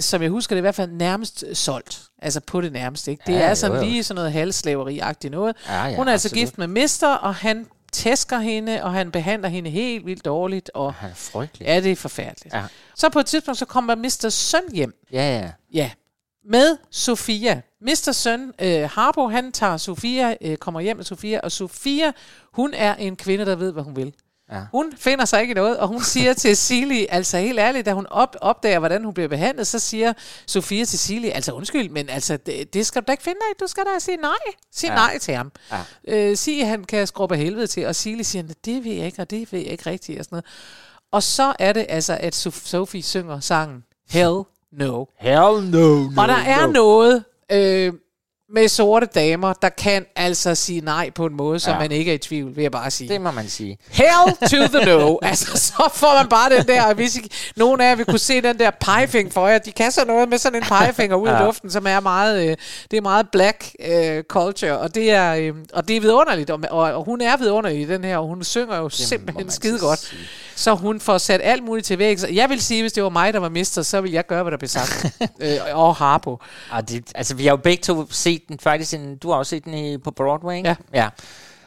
som jeg husker det, i hvert fald nærmest solgt. Altså på det nærmeste. Ikke? Det Ja, er jo, sådan jo. lige sådan noget halvslaveri-agtigt noget. Ja, ja, hun er altså absolut. gift med Mister, og han tæsker hende, og han behandler hende helt vildt dårligt. Og Han er frygtelig. Ja, det er forfærdeligt. Ja. Så på et tidspunkt, så kommer Mr. Søn hjem. Ja, ja. Ja. Med Sofia. Mr. Søn øh, Harbo, han tager Sofia, øh, kommer hjem med Sofia, og Sofia, hun er en kvinde, der ved, hvad hun vil. Ja. Hun finder sig ikke i noget, og hun siger til Silly, altså helt ærligt, da hun op, opdager, hvordan hun bliver behandlet, så siger Sofia til Silly, altså undskyld, men altså, det, det skal du da ikke finde dig. Du skal da sige nej. Sig Ja. nej til ham. Ja. Øh, sig, at han kan skrubbe helvede til, og Silly siger, det ved jeg ikke, og det ved jeg ikke rigtigt, og sådan noget. Og så er det altså, at Sof- Sophie synger sangen Hell No. Hell no, no Og der er no. noget øh, med sorte damer, der kan altså sige nej på en måde, så Ja. man ikke er i tvivl, vil jeg bare sige. Det må man sige. Hell to the no. altså, så får man bare den der, og hvis I, nogen af jer vil kunne se den der pegefinger for jer, de kan så noget med sådan en pegefinger ud Ja. i luften, som er meget, øh, det er meget black øh, culture, og det er, øh, og det er vidunderligt, og, og, og hun er vidunderlig i den her, og hun synger jo simpelthen skide godt. Så hun får sat alt muligt til væk. Jeg vil sige, hvis det var mig, der var mister, så ville jeg gøre, hvad der blev sagt. øh, og Harpo. Og det, altså, vi har jo begge to set den faktisk. En, du har også set den i, på Broadway, ikke? Ja. ja.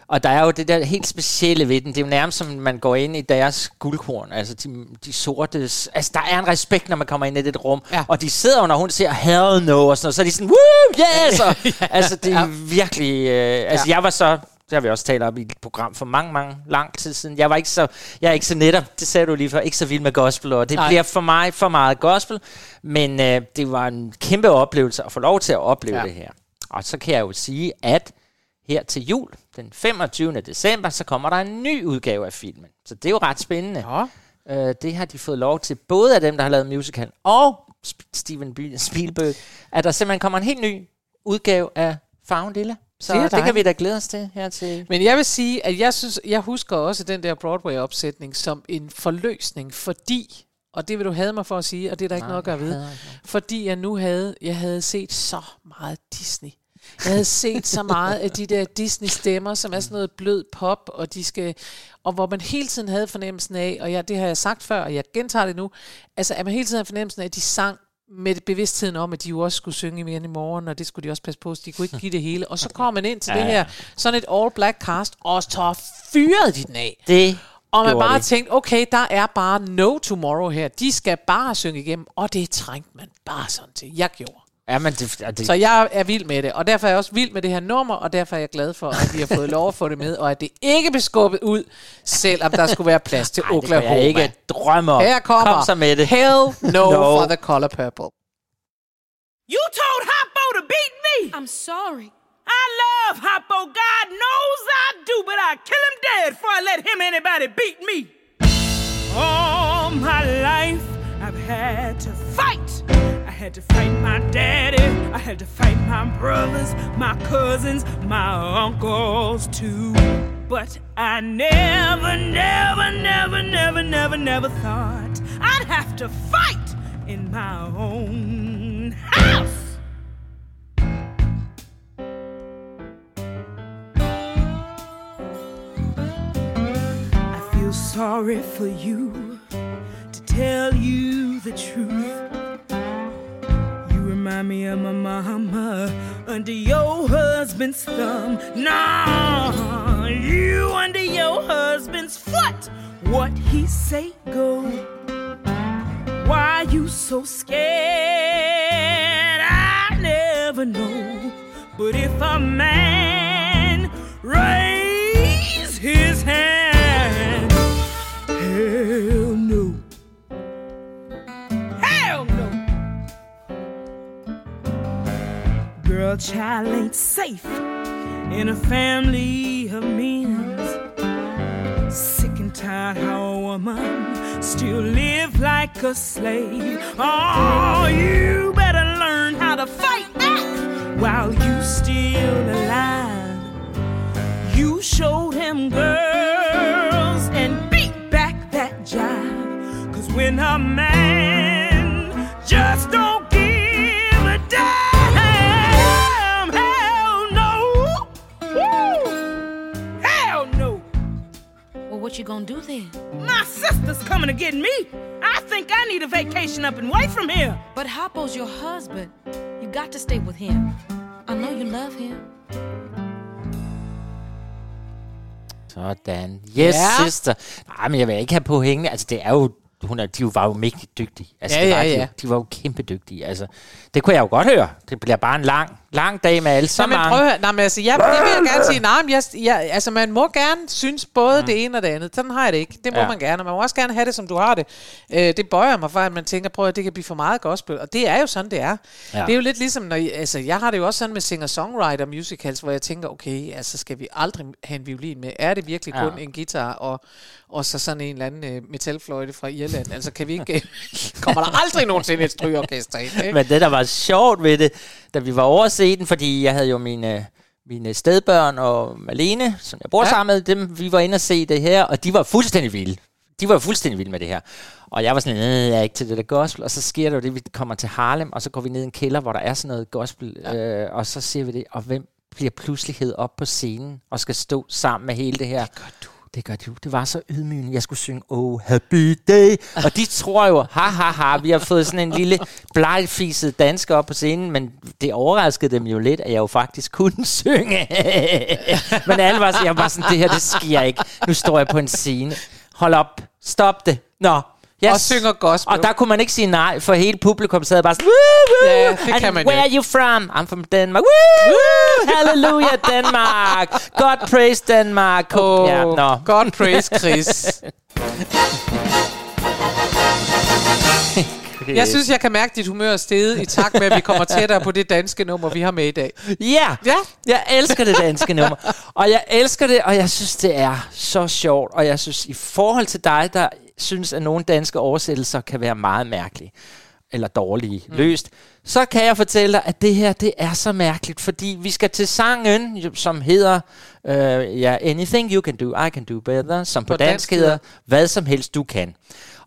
Og der er jo det der helt specielle ved den. Det er jo nærmest som, man går ind i deres guldkorn. Altså de, de sorte... Altså der er en respekt, når man kommer ind i det rum. Ja. Og de sidder jo, når hun siger hell no og sådan noget, så er de sådan, woo, yes! Og, altså det er Ja. virkelig... Øh, altså jeg var så... Det har vi også talt om i et program for mange, mange lang tid siden. Jeg var ikke så, jeg er ikke så netop, det sagde du lige før, ikke så vild med gospel, og det Nej. bliver for mig for meget gospel, men øh, det var en kæmpe oplevelse at få lov til at opleve ja. Ja. det her. Og så kan jeg jo sige, at her til jul, den 25. december, så kommer der en ny udgave af filmen. Så det er jo ret spændende. Ja. Øh, det har de fået lov til, både af dem, der har lavet musical, og Steven Spielberg, at der simpelthen kommer en helt ny udgave af Farven Lilla. Så Det det, kan vi da glæde os til her til. Men jeg vil sige, at jeg synes, jeg husker også den der Broadway-opsætning som en forløsning, fordi, og det vil du have mig for at sige, og det er der ikke Nej, noget at gøre ved, ikke fordi jeg nu havde, jeg havde set så meget Disney. Jeg havde set så meget af de der Disney-stemmer, som er sådan noget blød pop, og de skal, og hvor man hele tiden havde fornemmelsen af, og jeg, det har jeg sagt før, og jeg gentager det nu, altså at man hele tiden havde fornemmelsen af, at de sang med bevidstheden om, at de jo også skulle synge mere i morgen, og det skulle de også passe på, så de kunne ikke give det hele. Og så kom man ind til Ja, det her, sådan et all-black cast, og så fyrede de den af. Det Og man bare de. tænkte, okay, der er bare no tomorrow her. De skal bare synge igennem, og det trængte man bare sådan til. Jeg gjorde. Ja, men det, det, Så jeg er vild med det, og derfor er jeg også vild med det her nummer, og derfor er jeg glad for, at vi har fået lov at få det med, og at det ikke blev skubbet ud, selvom der skulle være plads til Ej, det kan Oklahoma. jeg ikke drømme om. Her kommer Kom så med det. Hell no, No. no for the color purple. You told Hoppo to beat me. I'm sorry. I love Hoppo. God knows I do, but I kill him dead before I let him anybody beat me. All my life I've had to fight. I had to fight my daddy. I had to fight my brothers, my cousins, my uncles too. But I never, never, never, never, never, never thought I'd have to fight in my own house. Sorry for you to tell you the truth. You remind me of my mama under your husband's thumb. Nah, you under your husband's foot. What he say go. Why you so scared? I never know. But if a man raise his hand, Girl, child ain't safe in a family of men. Sick and tired how a woman still live like a slave. Oh, you better learn how to fight back while you still alive. You showed him girls and beat back that jive. Cause when a man what you gonna do then? My sister's coming to get me. I think I need a vacation up and away from here. But Hoppo's your husband. You got to stay with him. I know you love him. Sådan. Yes, Ja. sister. Nej, men jeg vil ikke have på hængende. Altså, det er jo... hun er, de var jo mægtig dygtige. Altså, Ja, det ja, var de, ja. jo- de var jo kæmpe dygtige. Altså, det kunne jeg jo godt høre. Det bliver bare en lang, lang dag med alle så Så men mange. prøv at nej, men altså, jeg, det vil jeg gerne sige, nej, men jeg, jeg, altså, man må gerne synes både mm. det ene og det andet. Sådan har jeg det ikke. Det må Ja. man gerne, man må også gerne have det, som du har det. Øh, det bøjer mig for, at man tænker, prøv at det kan blive for meget gospel, og det er jo sådan, det er. Ja. Det er jo lidt ligesom, når, altså, jeg har det jo også sådan med singer-songwriter musicals, hvor jeg tænker, okay, altså, skal vi aldrig have en violin med? Er det virkelig kun Ja. en guitar og, og så sådan en eller anden øh, metalfløjte fra Irland? Altså, kan vi ikke... kommer der aldrig nogensinde et strygeorkester ind, ikke? Men det, der var sjovt ved det, da vi var over se den, fordi jeg havde jo mine, mine stedbørn og Malene, som jeg bor ja. Sammen med, dem, vi var inde og se det her, og de var fuldstændig vilde. De var fuldstændig vilde med det her. Og jeg var sådan, "Øh, jeg er ikke til det der gospel. Og så sker der jo det, vi kommer til Harlem, og så går vi ned i en kælder, hvor der er sådan noget gospel, ja. øh, og så ser vi det, og hvem bliver pludselig hed op på scenen og skal stå sammen med hele det her. Det gør du. Det gør du. Det var så ydmygende. Jeg skulle synge Oh Happy Day. Og de tror jo, ha ha ha, vi har fået sådan en lille blegfiset dansker op på scenen, men det overraskede dem jo lidt, at jeg jo faktisk kunne synge. men alle var, jeg var sådan, det her, det sker ikke. Nu står jeg på en scene. Hold op. Stop det. Nå. Yes. Og synger gospel. Og der kunne man ikke sige nej, for hele publikum sad bare sådan, woo, woo. Ja, det And kan man Where jo are you from? I'm from Denmark. Woo, woo. Hallelujah, Denmark. God praise Denmark. Oh, ja, nå. God praise Chris. Jeg synes, jeg kan mærke, at dit humør er steget i takt med, at vi kommer tættere på det danske nummer, vi har med i dag. Ja, Ja. jeg elsker det danske nummer. Og jeg elsker det, og jeg synes, det er så sjovt. Og jeg synes, i forhold til dig, der synes, at nogle danske oversættelser kan være meget mærkelige eller dårlige mm. løst, så kan jeg fortælle dig, at det her, det er så mærkeligt, fordi vi skal til sangen, som hedder øh, ja, Anything You Can Do, I Can Do Better, som på, På dansk, dansk hedder hedder- Hvad Som Helst Du Kan.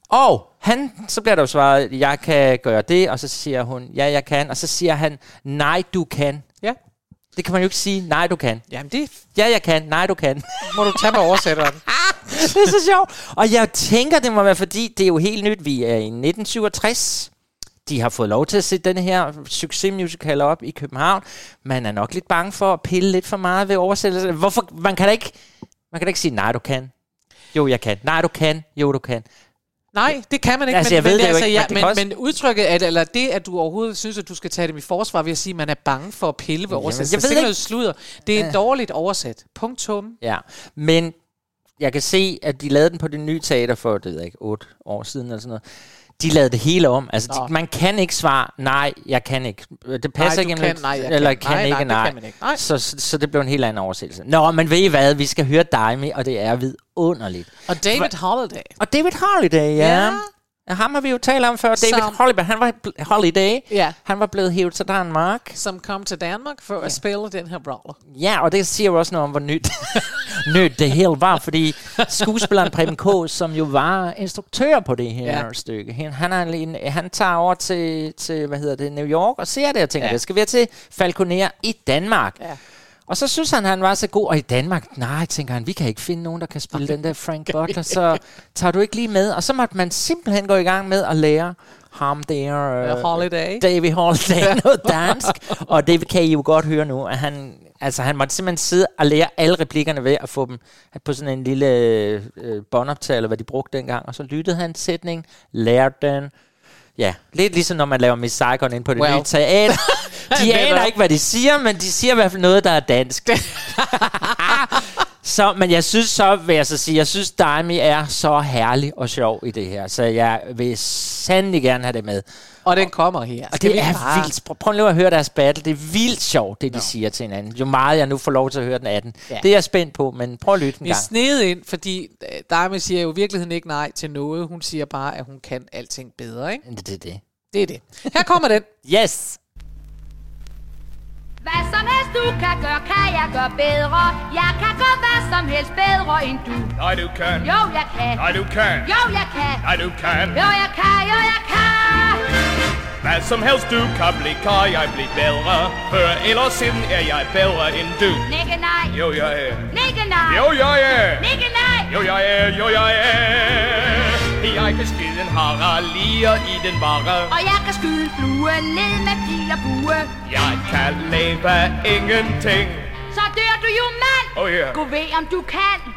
Og han, så bliver der jo svaret, jeg kan gøre det, og så siger hun, ja, jeg kan, og så siger han, nej, du kan. Ja. Det kan man jo ikke sige, nej, du kan. Jamen, det Ja, jeg kan, nej, du kan. må du tage med oversætteren. det er så sjovt. Og jeg tænker, det må være, fordi det er jo helt nyt. Vi er i 1967. De har fået lov til at sætte den her succesmusical op i København. Man er nok lidt bange for at pille lidt for meget ved oversættelsen. Hvorfor? Man kan da ikke, man kan da ikke sige, nej, du kan. Jo, jeg kan. Nej, du kan. Jo, du kan. Nej, det kan man ikke. Altså, men, jeg ved men, det altså, ikke, ja, men også- men udtrykket, at, eller det, at du overhovedet synes, at du skal tage dem i forsvar ved at sige, at man er bange for at pille ved oversættelsen. jeg ved det ikke- noget sludder. Det er dårligt oversat. Punktum. Ja, men jeg kan se, at de lavede den på det nye teater for, det ved jeg ikke, otte år siden eller sådan noget. De lavede det hele om. Altså, Nå. de, man kan ikke svare, nej, jeg kan ikke. Det passer Nej, ikke. kan, nej, jeg eller kan. kan Nej, ikke, nej, det nej. kan man ikke. Nej. Så, så, så det blev en helt anden oversættelse. Nå, men ved I hvad? Vi skal høre dig med, og det er vidunderligt. Og David Holiday. Og David Holiday, ja. Ja. Ja. Ham har vi jo talt om før. David Som- Holiday, han var, Holiday, Ja. han var blevet hævet til Danmark. Som kom til Danmark for at spille den her brawler. Ja, og det siger jo også noget om, hvor nyt, nyt det hele var, fordi skuespilleren Preben K., som jo var instruktør på det her Ja. ja. stykke, han, han, er en, han tager over til, til, hvad hedder det, New York og ser det og tænker, Ja. ja. det skal være til Falconer i Danmark. Ja. Og så synes han, han var så god, og i Danmark, nej, tænker han, vi kan ikke finde nogen, der kan spille den der Frank Butler, så tager du ikke lige med. Og så måtte man simpelthen gå i gang med at lære ham der, Uh, Holiday. David Holiday noget dansk. og David kan I jo godt høre nu, at han, altså, han måtte simpelthen sidde og lære alle replikkerne ved at få dem på sådan en lille øh, båndoptag, eller hvad de brugte dengang. Og så lyttede han sætningen, lærte den. Ja, lidt ligesom når man laver Miss Saigon ind på det Well. nye teater. De aner ikke, hvad de siger, men de siger i hvert fald noget, der er dansk. så, men jeg synes så, vil jeg så sige, jeg synes Daimi er så herlig og sjov i det her, så jeg vil sandelig gerne have det med. Og den kommer her. Og vi det er bare- vildt. Prøv, lige at høre deres battle. Det er vildt sjovt, det de siger til hinanden. Jo meget jeg nu får lov til at høre den 18. Ja. Ja. Det er jeg spændt på, men prøv at lytte en Vi gang. sned ind, fordi øh, Dame siger jo i virkeligheden ikke nej til noget. Hun siger bare, at hun kan alting bedre, ikke? Det er det. Det er det. Her kommer den. Yes! Hvad som helst du kan gøre, kan jeg gøre bedre. Jeg kan gøre hvad som helst bedre end du. Nej, du kan. Jo, jeg kan. Nej, du kan. Jo, jeg kan. Nej, du kan. Jo, jeg kan. Jo, jeg kan. Hvad som helst du kan blive, kan jeg blive bedre. Før eller siden er jeg bedre end du. Nikke nej. Jo, jeg er. Nikke nej. Jo, jeg er. Nikke nej. Jo, jeg er. Jo, jeg er. Jeg kan skyde en hare lige i den vare. Og jeg kan skyde en flue ned med pil og bue. Jeg kan leve af ingenting. Så dør du jo, mand. Oh, yeah. Gå ved, om du kan.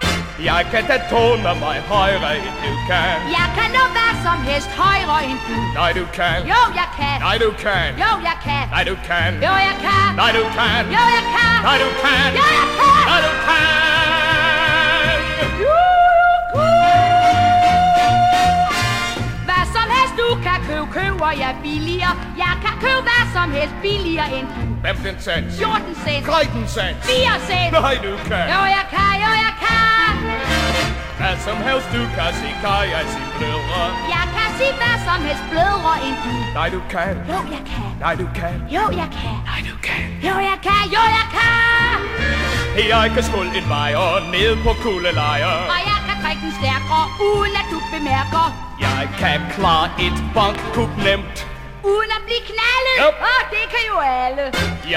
Jeg kan da tåne mig højere end du kan Jeg kan nå hvad som helst højere end du. Nej du kan Jo, jeg kan. Nej du kan Jo, jeg kan. Nej du kan Jo, jeg kan. Nej du kan Jo, jeg kan. Nej du kan Jo, jeg kan. Nej du kan Hvad som helst du kan købe, køber jeg billigere. Jeg kan købe hvad som helst billigere end du. 15 cent 14 cent. 13 cent 4 cent. Nej du kan Jo, jeg kan. Jo, jeg kan. Hvad som helst du kan sige, kan jeg sige blødre Jeg kan sige hvad som helst blødere end du. Nej du kan Jo, jeg kan. Nej du kan Jo, jeg kan. Nej du kan Jo, jeg kan. Jo, jeg kan. Jeg kan skulde en vej og ned på kuldelejer Og jeg kan drikke den stærkere, uden at du bemærker. Jeg kan klare et bankkup nemt Uden at blive knaldet. Yep. Åh, det kan jo alle.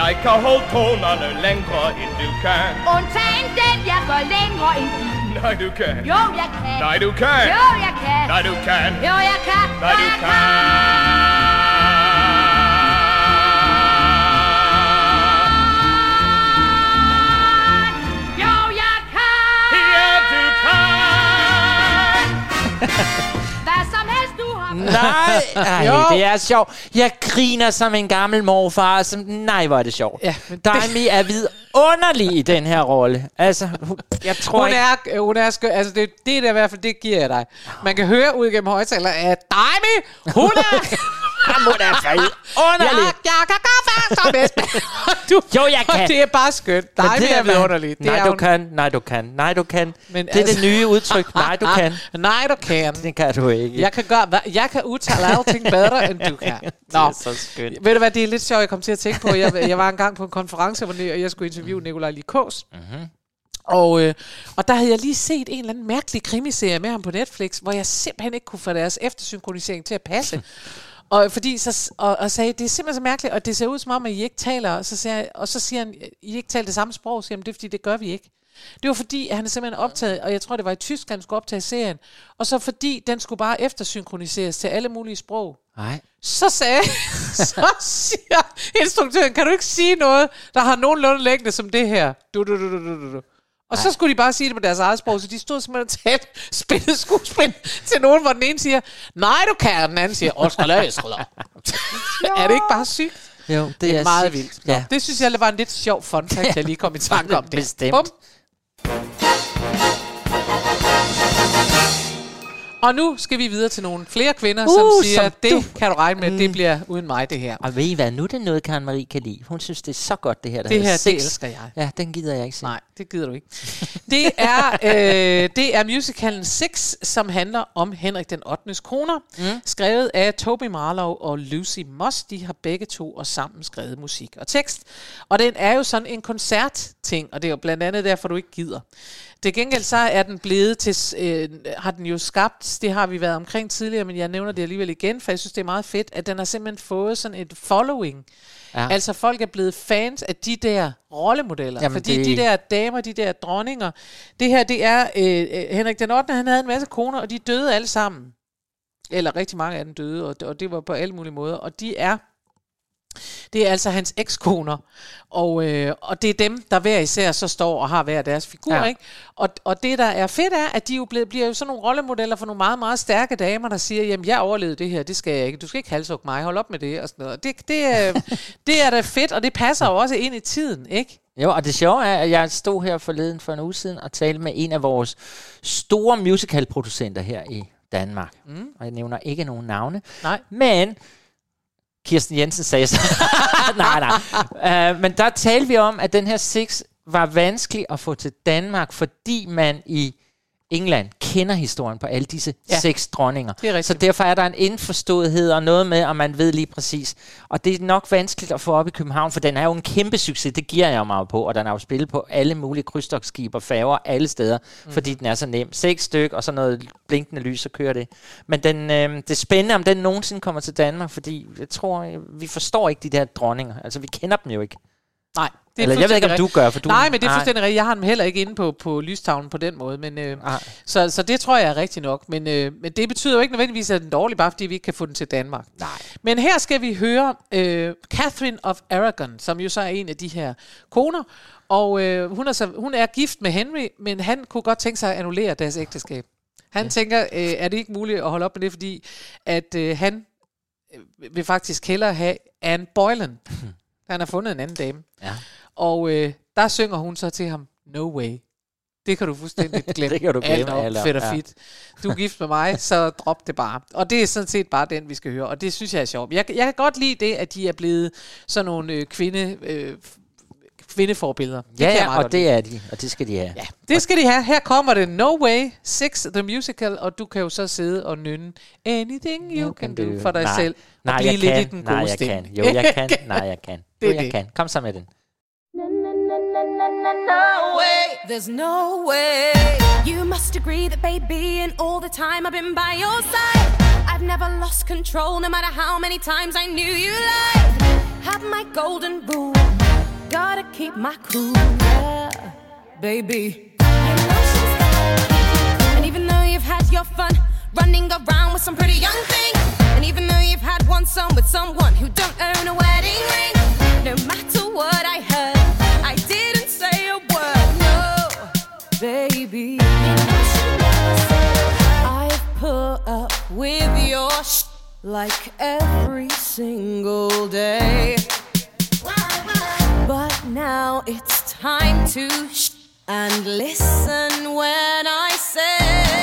Jeg kan holde tonerne længere end du kan Undtagen den, jeg går længere end din. Nej du kan Jo, jeg kan. Nej du kan Jo, jeg kan. Nej du kan Jo, jeg kan. Nej Jo, du jeg kan Jo, jeg kan. Nej, ej, Jo. det er sjovt. Jeg griner som en gammel morfar. Som, nej, hvor er det sjovt. Ja, men Daimi er vidunderlig i den her rolle. Altså, jeg tror Hun ikke... er, hun er skøn. Altså, det, det der i hvert fald, det giver jeg dig. Man kan høre ud gennem højtaler, at Daimi, hun er... Hun er vidunderlig. jeg, jeg kan gøre hvad som du, Jo, jeg kan. Det er bare skønt. Men Daimi er hvad- vidunderlig. Det Nej, er du kan. Nej, du kan. Nej, du kan. Men det er altså- det nye udtryk. Nej, du kan. Nej, du kan. Det kan du ikke. Jeg kan, gøre, jeg kan udtale alting bedre, end du kan. det Nå. er så skønt. Ved du hvad, det er lidt sjovt, jeg kom til at tænke på. Jeg, jeg var engang på en konference, hvor jeg skulle interviewe Nikolaj Likås. Mm-hmm. Og, øh, og der havde jeg lige set en eller anden mærkelig krimiserie med ham på Netflix, hvor jeg simpelthen ikke kunne få deres eftersynkronisering til at passe. og, fordi så, og, og sagde, det er simpelthen så mærkeligt, og det ser ud som om, at I ikke taler, og så, siger, jeg, og så siger han, I ikke taler det samme sprog, så siger han, det er fordi, det gør vi ikke. Det var fordi, at han er simpelthen optaget, og jeg tror, det var i tysk, han skulle optage serien, og så fordi, den skulle bare eftersynkroniseres til alle mulige sprog. Nej. Så sagde, så siger instruktøren, kan du ikke sige noget, der har nogenlunde længde som det her? Du, du, du, du, du, du. Og så skulle de bare sige det på deres eget sprog, så de stod simpelthen talte, spillede skuespil til nogen, hvor den ene siger, nej du kan, og den anden siger, Oscar Løsruller. er det ikke bare sygt? Jo, det, Det er meget sygt. vildt. Ja. Ja. Det synes jeg var en lidt sjov fun fact, jeg lige kom i tanke om det. Bestemt. Bum. Og nu skal vi videre til nogle flere kvinder, uh, som siger, som det du- kan du regne med, det bliver uden mig det her. Og ved I hvad, nu er det noget, Karen Marie kan lide. Hun synes, det er så godt, det her. Der Det her, det Sex. elsker jeg. Ja, den gider jeg ikke se. Nej, det gider du ikke. Det er, øh, det er musicalen Six, som handler om Henrik den 8. koner, mm. skrevet af Toby Marlowe og Lucy Moss. De har begge to og sammen skrevet musik og tekst. Og den er jo sådan en koncertting, og det er jo blandt andet derfor, du ikke gider. Til gengæld så er den blevet til, øh, har den jo skabt, det har vi været omkring tidligere, men jeg nævner det alligevel igen, for jeg synes, det er meget fedt, at den har simpelthen fået sådan et following. Ja. Altså folk er blevet fans af de der rollemodeller. Jamen, fordi det- de der damer, de der dronninger, det her, det er, øh, øh, Henrik den 8. han havde en masse koner, og de døde alle sammen. Eller rigtig mange af dem døde, og, og det var på alle mulige måder. Og de er, det er altså hans ekskoner. Og, øh, og det er dem, der hver især så står og har hver deres figur, ja. Ikke? Og, og det, der er fedt, er, at de jo bliver, bliver jo sådan nogle rollemodeller for nogle meget, meget stærke damer, der siger, jamen, jeg overlevede det her, det skal jeg ikke. Du skal ikke halshugge mig, hold op med det, og sådan noget. Det, det, er, det er da fedt, og det passer jo også ind i tiden, ikke? Jo, og det sjove er, at jeg stod her forleden for en uge siden og talte med en af vores store musicalproducenter her i Danmark. Mm. Og jeg nævner ikke nogen navne. Nej. Men Kirsten Jensen sagde så. nej, nej. Uh, men der talte vi om, at den her Six var vanskelig at få til Danmark, fordi man i England kender historien på alle disse Ja. seks dronninger. Er. Så derfor er der en indforståethed og noget med, at man ved lige præcis. Og det er nok vanskeligt at få op i København, for den er jo en kæmpe succes, det giver jeg mig på, og den er jo spillet på alle mulige krydstogtskibe og færger alle steder, mm. fordi den er så nem. Seks styk, og så noget blinkende lys, så kører det. Men den, øh, det er spændende, om den nogensinde kommer til Danmark, fordi jeg tror, øh, vi forstår ikke de der dronninger. Altså, vi kender dem jo ikke. Nej, det er Eller jeg ved ikke, om du gør, for du... Nej, men det er fuldstændig rigtigt. Jeg har dem heller ikke inde på, på lystavlen på den måde. Men, øh, så, så det tror jeg er rigtigt nok. Men, øh, men det betyder jo ikke nødvendigvis, at den er dårlig, bare fordi vi ikke kan få den til Danmark. Nej. Men her skal vi høre øh, Catherine of Aragon, som jo så er en af de her koner. Og øh, hun, er så, hun er gift med Henry, men han kunne godt tænke sig at annullere deres ægteskab. Han ja. tænker, øh, er det ikke muligt at holde op med det, fordi at øh, han øh, vil faktisk hellere have Anne Boylan. Han har fundet en anden dame. Ja. Og øh, der synger hun så til ham, no way. Det kan du fuldstændig glemme. Det kan du glemme, Alt om, fedt og ja. fedt. Du er gift med mig, så drop det bare. Og det er sådan set bare den, vi skal høre. Og det synes jeg er sjovt. Jeg, jeg kan godt lide det, at de er blevet sådan nogle øh, kvinde, øh, kvindeforbilleder. Det Ja, ja, og det lide. er de, og det skal de have. Ja, det skal de have. Her kommer det No Way, Six the Musical, og du kan jo så sidde og nynne Anything You Can Do for dig nej, selv. Nej, og blive jeg lidt kan. i den nej, gode jeg stemning. kan. Jo, jeg kan. Nej, jeg kan. Det Jo, jeg det. kan. Kom så. No way, there's no way. You must agree that, baby, in all the time I've been by your side, I've never lost control, no matter how many times I knew you lied. Have my golden rule, gotta keep my cool, yeah, baby. And even though you've had your fun running around with some pretty young thing, and even though you've had one son with someone who don't own a wedding ring, no matter what I heard, I didn't say a word, no, baby. I've put up with your sh- like every single day. But now it's time to sh- and listen when I say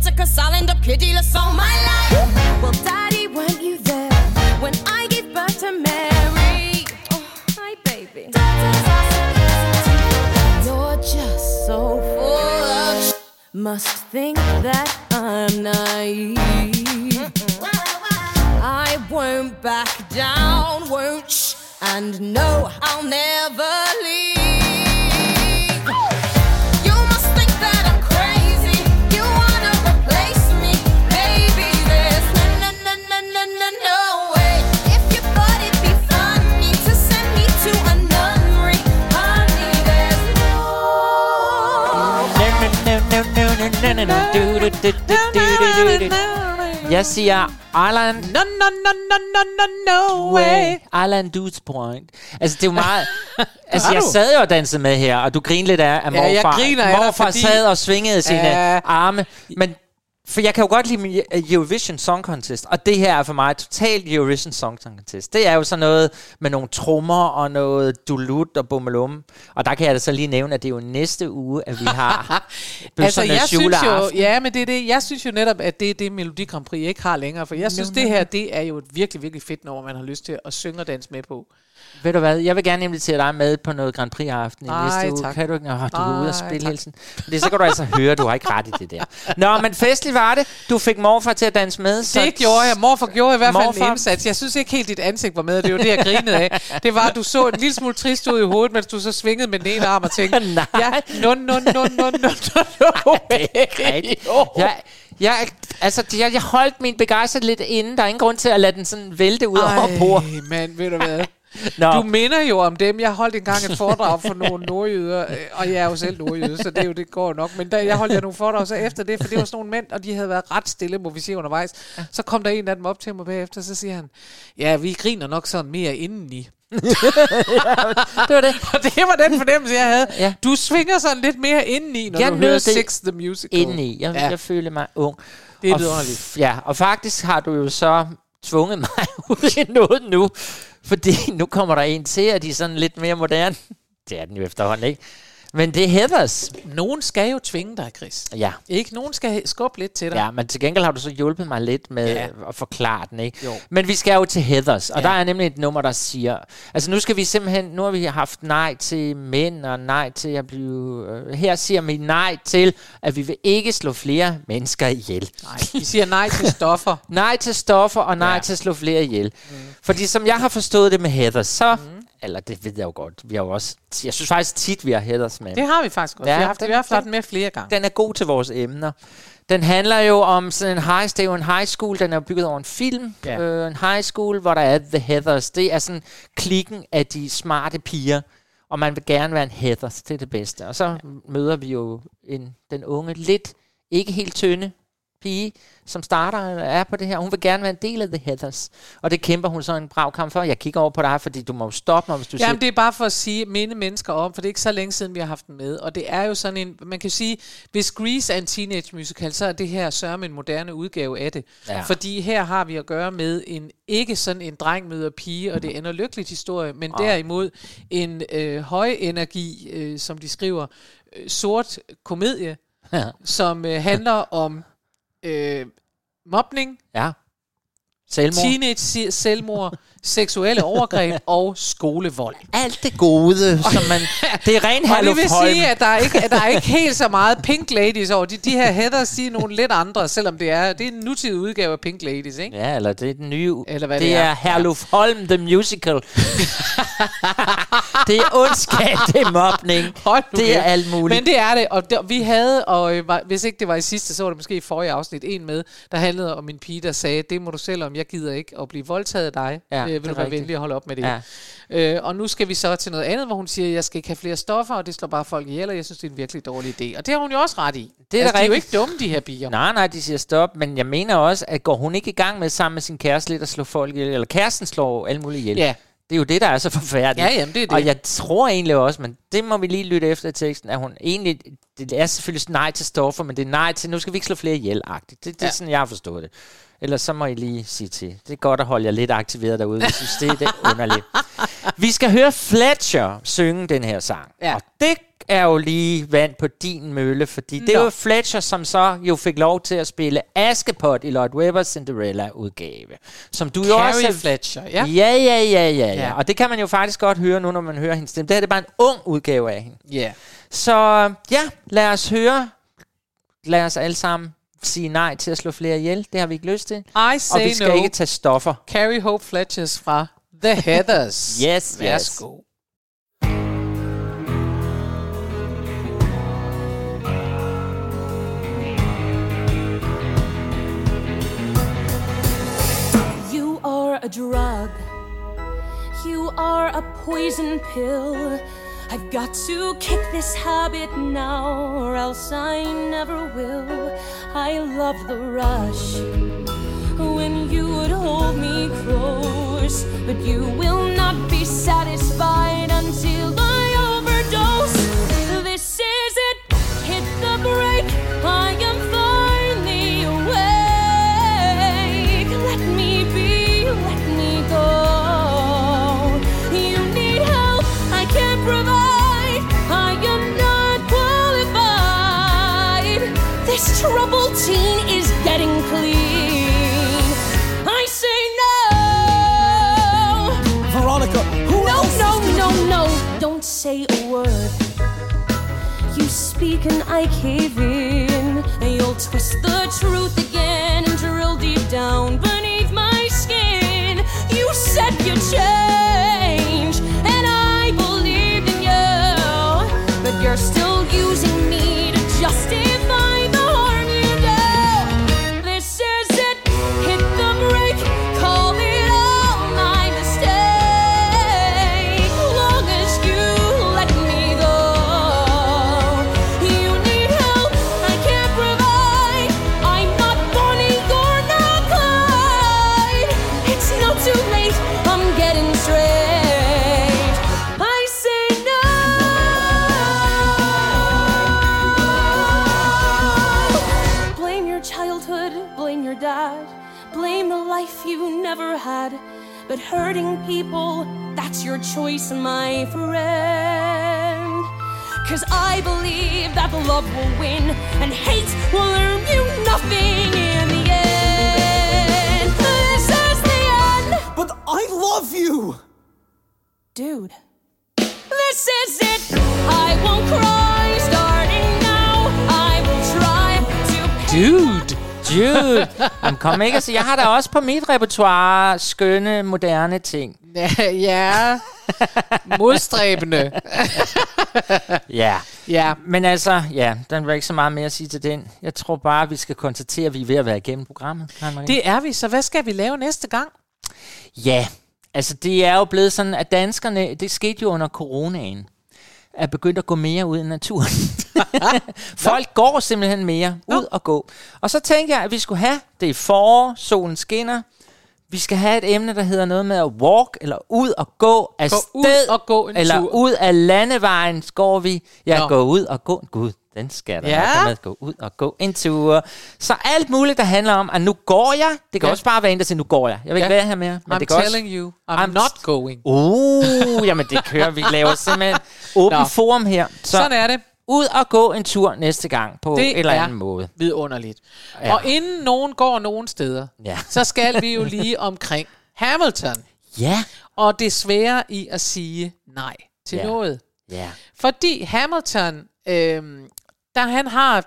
quoting Leviticus I'll end up pitiless all my life. Well, Daddy, weren't you there when I gave birth to Mary? Oh, hi, baby. You're just so full of sh- must think that I'm naive. I won't back down, won't sh- and no, I'll never leave. Jeg siger Island... No, no, no, no, no, no, no way. Island Dudes Point. Altså, det er jo meget... altså, jeg sad jo og dansede med her, og du griner lidt af, at Ja, jeg morfar, griner af morfar fordi- sad og svingede sine Ja. arme. Men for jeg kan jo godt lide Eurovision Song Contest, og det her er for mig totalt Eurovision Song Contest. Det er jo sådan noget med nogle trommer og noget dulut og bummelum. Og der kan jeg da så lige nævne, at det er jo næste uge, at vi har Altså, jeg synes jo, ja, men det er det, jeg synes jo netop, at det er det, Melodi Grand Prix ikke har længere, for jeg synes, Nå, det her, det er jo et virkelig, virkelig fedt nummer, man har lyst til at synge og danse med på. Ved du hvad, jeg vil gerne invitere dig med på noget Grand Prix-aften i Nej, næste uge. tak. Kan du ikke? Nå, du er ude og spille hele tiden. Fordi så kan du altså høre, du har ikke ret i det der. Nå, men festligt var det. Du fik morfar til at danse med. Så Det gjorde jeg. Morfar gjorde i hvert fald Morfar- en indsats. Jeg synes ikke helt, dit ansigt var med. Det var det, jeg grinede af. Det var, at du så en lille smule trist ud i hovedet, mens du så svingede med den ene arm og tænkte, Nej. ja, no, no, no, no, no, no, no. det. Jeg, altså, jeg, jeg holdt min begejstring lidt inde. Der er ingen grund til at lade den sådan vælte ud over bord. Ej, mand, ved du hvad? Nå. Du minder jo om dem. Jeg holdt engang et foredrag for nogle nordjyder, øh, og jeg er jo selv nordjyde, så det, er jo, det går nok. Men der, jeg holdt jeg nogle foredrag så efter det, for det var sådan nogle mænd, og de havde været ret stille, må vi sige, undervejs. Så kom der en af dem op til mig bagefter, så siger han, ja, vi griner nok sådan mere indeni. det var det. Og det var den fornemmelse, jeg havde. Ja. Du svinger sådan lidt mere indeni, når Jeg du hører det Six the Musical. Indeni. Jeg, Ja. jeg føler mig ung. Det er vidunderligt. f- Ja, og faktisk har du jo så tvunget mig ud i noget nu. Fordi nu kommer der en til, at de er sådan lidt mere moderne. Det er den jo efterhånden, ikke? Men det er Heathers. Nogen skal jo tvinge dig, Chris. Ja. Ikke? Nogen skal skubbe lidt til dig. Ja, men til gengæld har du så hjulpet mig lidt med Ja. at forklare den, ikke? Jo. Men vi skal jo til Heathers, og Ja. der er nemlig et nummer, der siger... Altså nu skal vi simpelthen... Nu har vi haft nej til mænd, og nej til at blive... Øh, her siger vi nej til, at vi vil ikke slå flere mennesker ihjel. Nej, vi siger nej til stoffer. nej til stoffer, og nej Ja. til at slå flere ihjel. Mm. Fordi som jeg har forstået det med Heathers, så... Mm. Eller det ved jeg jo godt. Vi har jo også... Jeg synes faktisk tit, vi har Heathers med. Det har vi faktisk også. Ja, vi har haft, den- vi har haft den med flere gange. den er god til vores emner. Den handler jo om sådan en high, det er jo en high school, den er bygget over en film. Ja. Øh, en high school, hvor der er The Heathers. Det er sådan klikken af de smarte piger, og man vil gerne være en Heathers, det er det bedste. Og så ja. møder vi jo en, den unge, lidt ikke helt tynde pige, som starter er på det her. Hun vil gerne være en del af The Heathers. Og det kæmper hun så en brav kamp for. Jeg kigger over på dig, fordi du må jo stoppe mig, hvis du siger... Jamen, det er bare for at sige, minde mennesker om, for det er ikke så længe siden, vi har haft den med. Og det er jo sådan en, man kan sige, hvis Grease er en teenage musical, så er det her sørme en moderne udgave af det. Ja. Fordi her har vi at gøre med en, ikke sådan en dreng møder pige, og det ender lykkeligt historie, men derimod en øh, høj energi, øh, som de skriver, øh, sort komedie, Ja. som øh, handler om øh, mobning, Ja. Selvmord. teenage se- selvmord, seksuelle overgreb og skolevold. Alt det gode, som man... Det er ren Og det vil sige, at der er ikke, at der er ikke helt så meget Pink Ladies over. De, de her Heathers, de er nogle lidt andre, selvom det er, det er en nutidig udgave af Pink Ladies, ikke? Ja, eller det er den nye... Eller hvad det, det er, er. Herluf Holm, the musical. det er ondskab, det er mobning. Hold nu det er kæft. alt muligt. Men det er det, og der, vi havde, og øh, var, hvis ikke det var i sidste, så var det måske i forrige afsnit, en med, der handlede om en pige, der sagde, det må du selv om, jeg gider ikke at blive voldtaget af dig. Ja, øh, vil er du være venlig at holde op med det. Ja. Øh, og nu skal vi så til noget andet, hvor hun siger, jeg skal ikke have flere stoffer, og det slår bare folk ihjel, og jeg synes, det er en virkelig dårlig idé. Og det har hun jo også ret i. Det er altså, de er jo ikke dumme, de her piger. Nej, nej, de siger stop, men jeg mener også, at går hun ikke i gang med sammen med sin kæreste lidt at slå folk ihjel, eller kæresten slår alle mulige ihjel. Ja. Det er jo det, der er så forfærdeligt. Ja, jamen, det er det. Og jeg tror egentlig også, men det må vi lige lytte efter i teksten, at hun egentlig, det er selvfølgelig nej til stoffer, men det er nej til, nu skal vi ikke slå flere ihjel-agtigt. Det, det er Ja. sådan, jeg har forstået det. Ellers så må I lige sige til. Det er godt at holde jer lidt aktiveret derude, hvis I synes, det er det underligt. Vi skal høre Fletcher synge den her sang. Ja. Og det er jo lige vand på din mølle, fordi det er Nå. jo Fletcher, som så jo fik lov til at spille Askepot i Lloyd Webbers Cinderella-udgave. Som du jo Carrie også... er- Fletcher, ja. Ja, ja, ja, ja, Ja. ja. Og det kan man jo faktisk godt høre nu, når man hører hendes stemme. Det her det er bare en ung udgave af hende. Ja. Så ja, lad os høre. Lad os alle sammen sige nej til at slå flere ihjel. Det har vi ikke lyst til. I Og say vi skal no. ikke tage stoffer. Carrie Hope Fletchers fra The Heathers. Yes, yes. Værsgo. You are a drug. You are a poison pill. I've got to kick this habit now, or else I never will. I love the rush when you would hold me close, but you will not be satisfied until I overdose. This is it. Hit the brake. I Don't say a word. You speak and I cave in. And you'll twist the truth again and drill deep down beneath my skin. You said you'd change, hurting people, that's your choice, my friend. Cause I believe that love will win and hate will earn you nothing in the end. This is the end. But I love you! Dude. This is it. I won't cry starting now. I will try to Dude. Dude. Jamen, kom ikke sige, jeg har da også på mit repertoire skønne, moderne ting. ja. Modstræbende. Ja. Ja. Men altså, ja, der var ikke så meget mere at sige til den. Jeg tror bare, vi skal konstatere, at vi er ved at være igennem programmet. Det er vi, så hvad skal vi lave næste gang? Ja, altså det er jo blevet sådan, at danskerne, det skete jo under coronaen, er begyndt at gå mere ud i naturen. Folk går simpelthen mere ud og gå. Og så tænker jeg, at vi skulle have, det er forår, solen skinner, vi skal have et emne, der hedder noget med at walk, eller ud og gå af Gå sted, ud og gå en eller tur. ud af landevejen går vi. Ja, Nå. gå ud og gå. Gud, den skal der Ja. ja. med. Gå ud og gå en tur. Så alt muligt, der handler om, at nu går jeg. Det kan Ja. også bare være en, der siger, nu går jeg. Jeg vil ikke Ja. være her mere. Men I'm det kan telling også, you, I'm, not going. Uh, jamen det kører vi. laver simpelthen åben Nå. forum her. Så Sådan er det. ud og gå en tur næste gang på Det en eller er anden måde. vidunderligt. Ja. Og inden nogen går nogen steder, Ja. så skal vi jo lige omkring Hamilton. Ja. Og det svære i at sige nej til Ja. noget. Ja. Fordi Hamilton, øhm, der han har...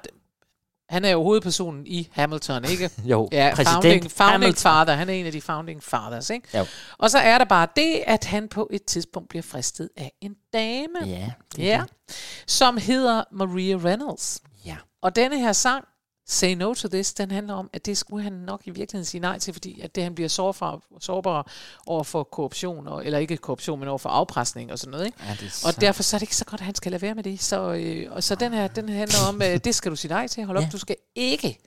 Han er jo hovedpersonen i Hamilton, ikke? Jo, ja, præsident founding, founding Hamilton. father. Han er en af de founding fathers, ikke? Jo. Og så er der bare det, at han på et tidspunkt bliver fristet af en dame. Ja, det ja det. som hedder Maria Reynolds. Ja. Og denne her sang, Say No To This, den handler om, at det skulle han nok i virkeligheden sige nej til, fordi at det, han bliver sårbar, sårbar over for korruption, og, eller ikke korruption, men over for afpresning og sådan noget. Ikke? Ja, er og så- derfor så er det ikke så godt, at han skal lade være med det. Så, øh, og så den her, den handler om, øh, det skal du sige nej til. Hold op, Ja. du skal ikke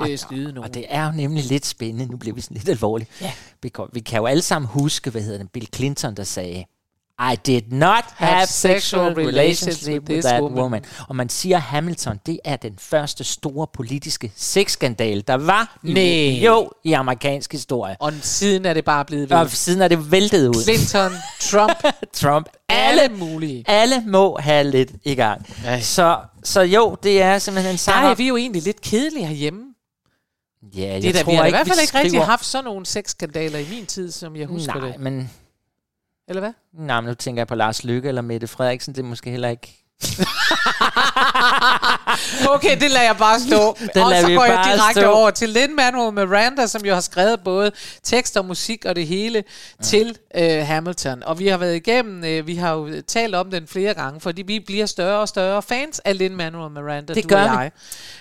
øh, snyde nogen. Og det er jo nemlig lidt spændende. Nu bliver vi sådan lidt alvorlige. Ja. Vi, kan, jo alle sammen huske, hvad hedder det, Bill Clinton, der sagde, I did not have sexual relationship with that woman. Og man siger, Hamilton, det er den første store politiske sexskandal, der var i, Næh. jo, i amerikansk historie. Og siden er det bare blevet ved. Og siden er det væltet ud. Clinton, Trump, Trump. alle Alle, mulige. alle må have lidt i gang. Så, så jo, det er simpelthen en Der sang. er vi jo egentlig lidt kedelige herhjemme. Ja, jeg Det er da, tror vi har da i ikke, hvert fald ikke rigtig haft sådan nogle sexskandaler i min tid, som jeg husker Nej, det. men eller hvad? Nej, men nu tænker jeg på Lars Lykke eller Mette Frederiksen. Det er måske heller ikke... Okay, det lader jeg bare stå. Den og så vi går jeg direkte stå. over til Lin-Manuel Miranda, som jo har skrevet både tekst og musik og det hele ja. til øh, Hamilton. Og vi har været igennem, øh, vi har jo talt om den flere gange, fordi vi bliver større og større fans af Lin-Manuel Miranda, Det du gør og vi. jeg.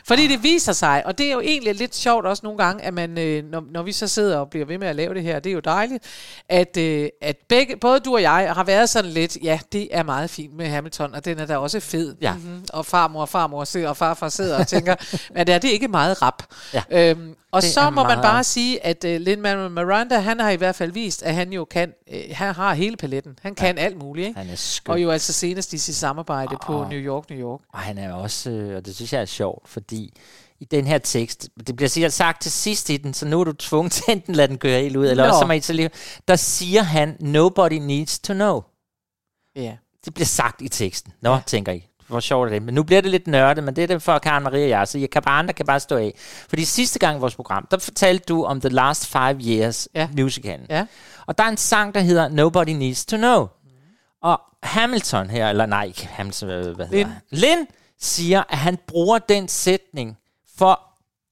Fordi det viser sig, og det er jo egentlig lidt sjovt også nogle gange, at man, øh, når, når vi så sidder og bliver ved med at lave det her, det er jo dejligt, at, øh, at begge, både du og jeg har været sådan lidt, ja, det er meget fint med Hamilton, og den er da også fed. Ja. Mm-hmm. Og farmor og farmor sidder, og farfar sidder og tænker, at er det ikke meget rap? Ja. Øhm, og Det så er må man bare rap. sige, at uh, Lin-Manuel Miranda, han har i hvert fald vist, at han jo kan, øh, han har hele paletten. Han kan alt muligt, ikke? Han er skøn. Og jo altså senest i sit samarbejde på Og- New York, New York. Og han er også, øh, og det synes jeg er sjovt, fordi i den her tekst, det bliver sikkert sagt til sidst i den, så nu er du tvunget til enten lade den køre helt ud, eller Nå. også så må I så lige, der siger han, nobody needs to know. Ja. Det bliver sagt i teksten. Nå, ja. tænker I. Hvor sjovt er det. Men nu bliver det lidt nørdet, men det er det for Karen Marie og jeg, så jeg kan bare, andre kan bare stå af. Fordi sidste gang i vores program, der fortalte du om The Last Five Years Ja. musicalen. Ja. Og der er en sang, der hedder Nobody Needs to Know. Og Hamilton her, eller nej, ikke Hamilton, øh, hvad hedder Lin. han? Lin siger, at han bruger den sætning for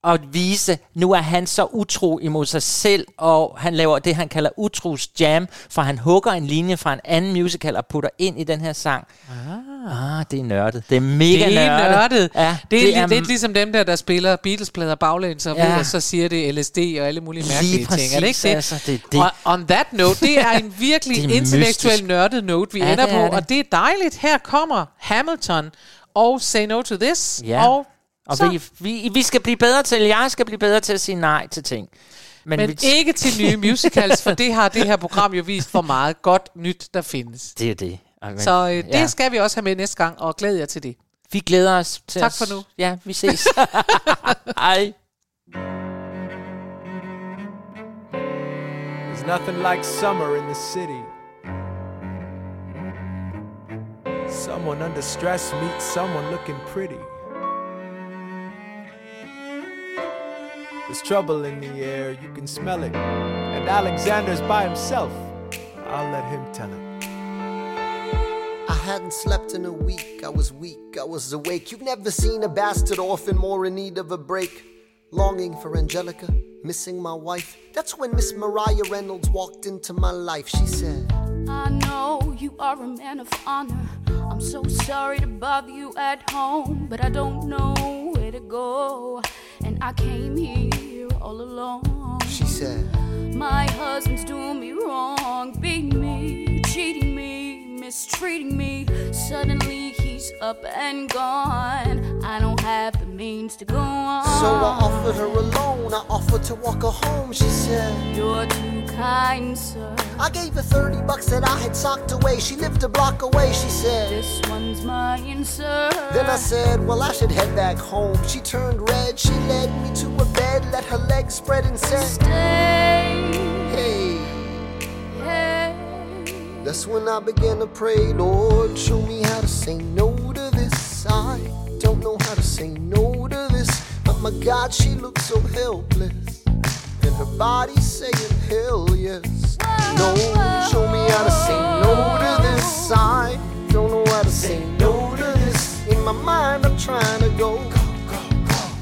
at vise, nu er han så utro imod sig selv, og han laver det, han kalder utros jam, for han hugger en linje fra en anden musical og putter ind i den her sang. Ah, ah det er nørdet. Det er mega det er nørdet. nørdet. Ja, det, er, det det er- er lidt ligesom dem der, der spiller Beatles-plader baglæns, og, Ja. og så siger det LSD og alle mulige Lige mærkelige ting. Er det ikke præcis, det? altså, det er det. Og on that note, det er en virkelig Det er intellektuel mystisk. nørdet note, vi Ja, ender det på, er det. og det er dejligt. Her kommer Hamilton og Say No To This, Ja. og Og så, vi, vi, vi skal blive bedre til, jeg skal blive bedre til at sige nej til ting. Men, men vi, ikke til nye musicals, for det har det her program jo vist, hvor meget godt nyt der findes. det er det. Og men- Så øh, det ja. skal vi også have med næste gang, og glæder jer til det. Vi glæder os til Tak os. for nu. Ja, vi ses. Hej. There's nothing like summer in the city. Someone under stress meets someone looking pretty. There's trouble in the air, you can smell it. And Alexander's by himself. I'll let him tell it. I hadn't slept in a week, I was weak, I was awake. You've never seen a bastard orphan more in need of a break. Longing for Angelica, missing my wife. That's when Miss Mariah Reynolds walked into my life. She said, I know you are a man of honor. I'm so sorry to bother you at home, but I don't know where to go. And I came here all alone. She said, My husband's doing me wrong, beating me, cheating me, mistreating me. Suddenly he's up and gone. I don't have the means to go on. So I offered her a loan, I offered to walk her home. She said, You're too kind, sir. I gave her 30 bucks that I had socked away. She lived a block away, she said. This one's mine, sir. Then I said, Well, I should head back home. She turned red, she led me to a bed, let her legs spread and said, Stay. Hey. That's when I began to pray, Lord, show me how to say no to this. I don't know how to say no to this. But my God, she looks so helpless. And her body saying, hell yes. No, show me how to say no to this. I don't know how to say no to this. In my mind, I'm trying to go.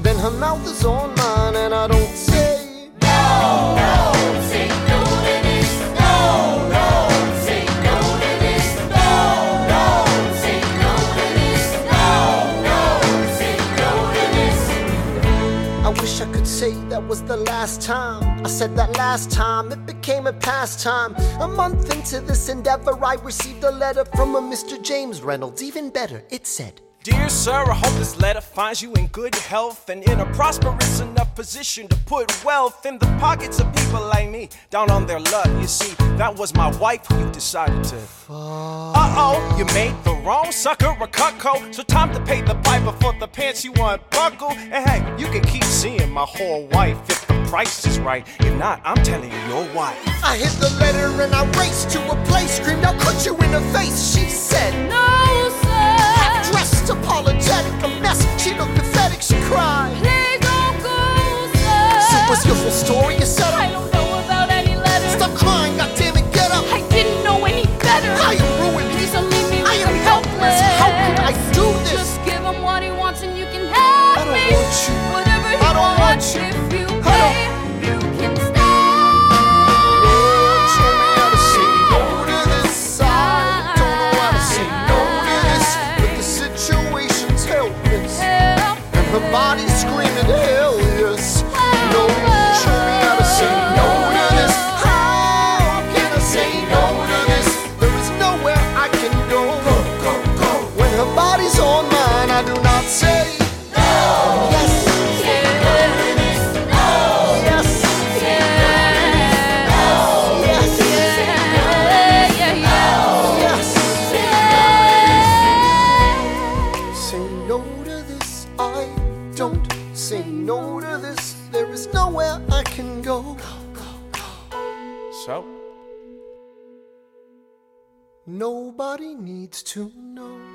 Then her mouth is on mine, and I don't say no, say that was the last time. I said that last time, it became a pastime. A month into this endeavor, I received a letter from a Mr. James Reynolds. Even better, it said, Dear sir, I hope this letter finds you in good health and in a prosperous enough position to put wealth in the pockets of people like me down on their luck. You see, that was my wife who you decided to. Uh oh, you made the wrong sucker a cucko. So time to pay the piper for the pants you unbuckle. And hey, you can keep seeing my whole wife if the price is right. If not, I'm telling you, your wife. I hit the letter and I raced to a place, screamed, I'll cut you in the face. She said, No, She looked pathetic, she cried. Please don't go, sir. So what's your full story? You said I don't know about any letters. Stop crying, goddammit, get Nobody needs to know.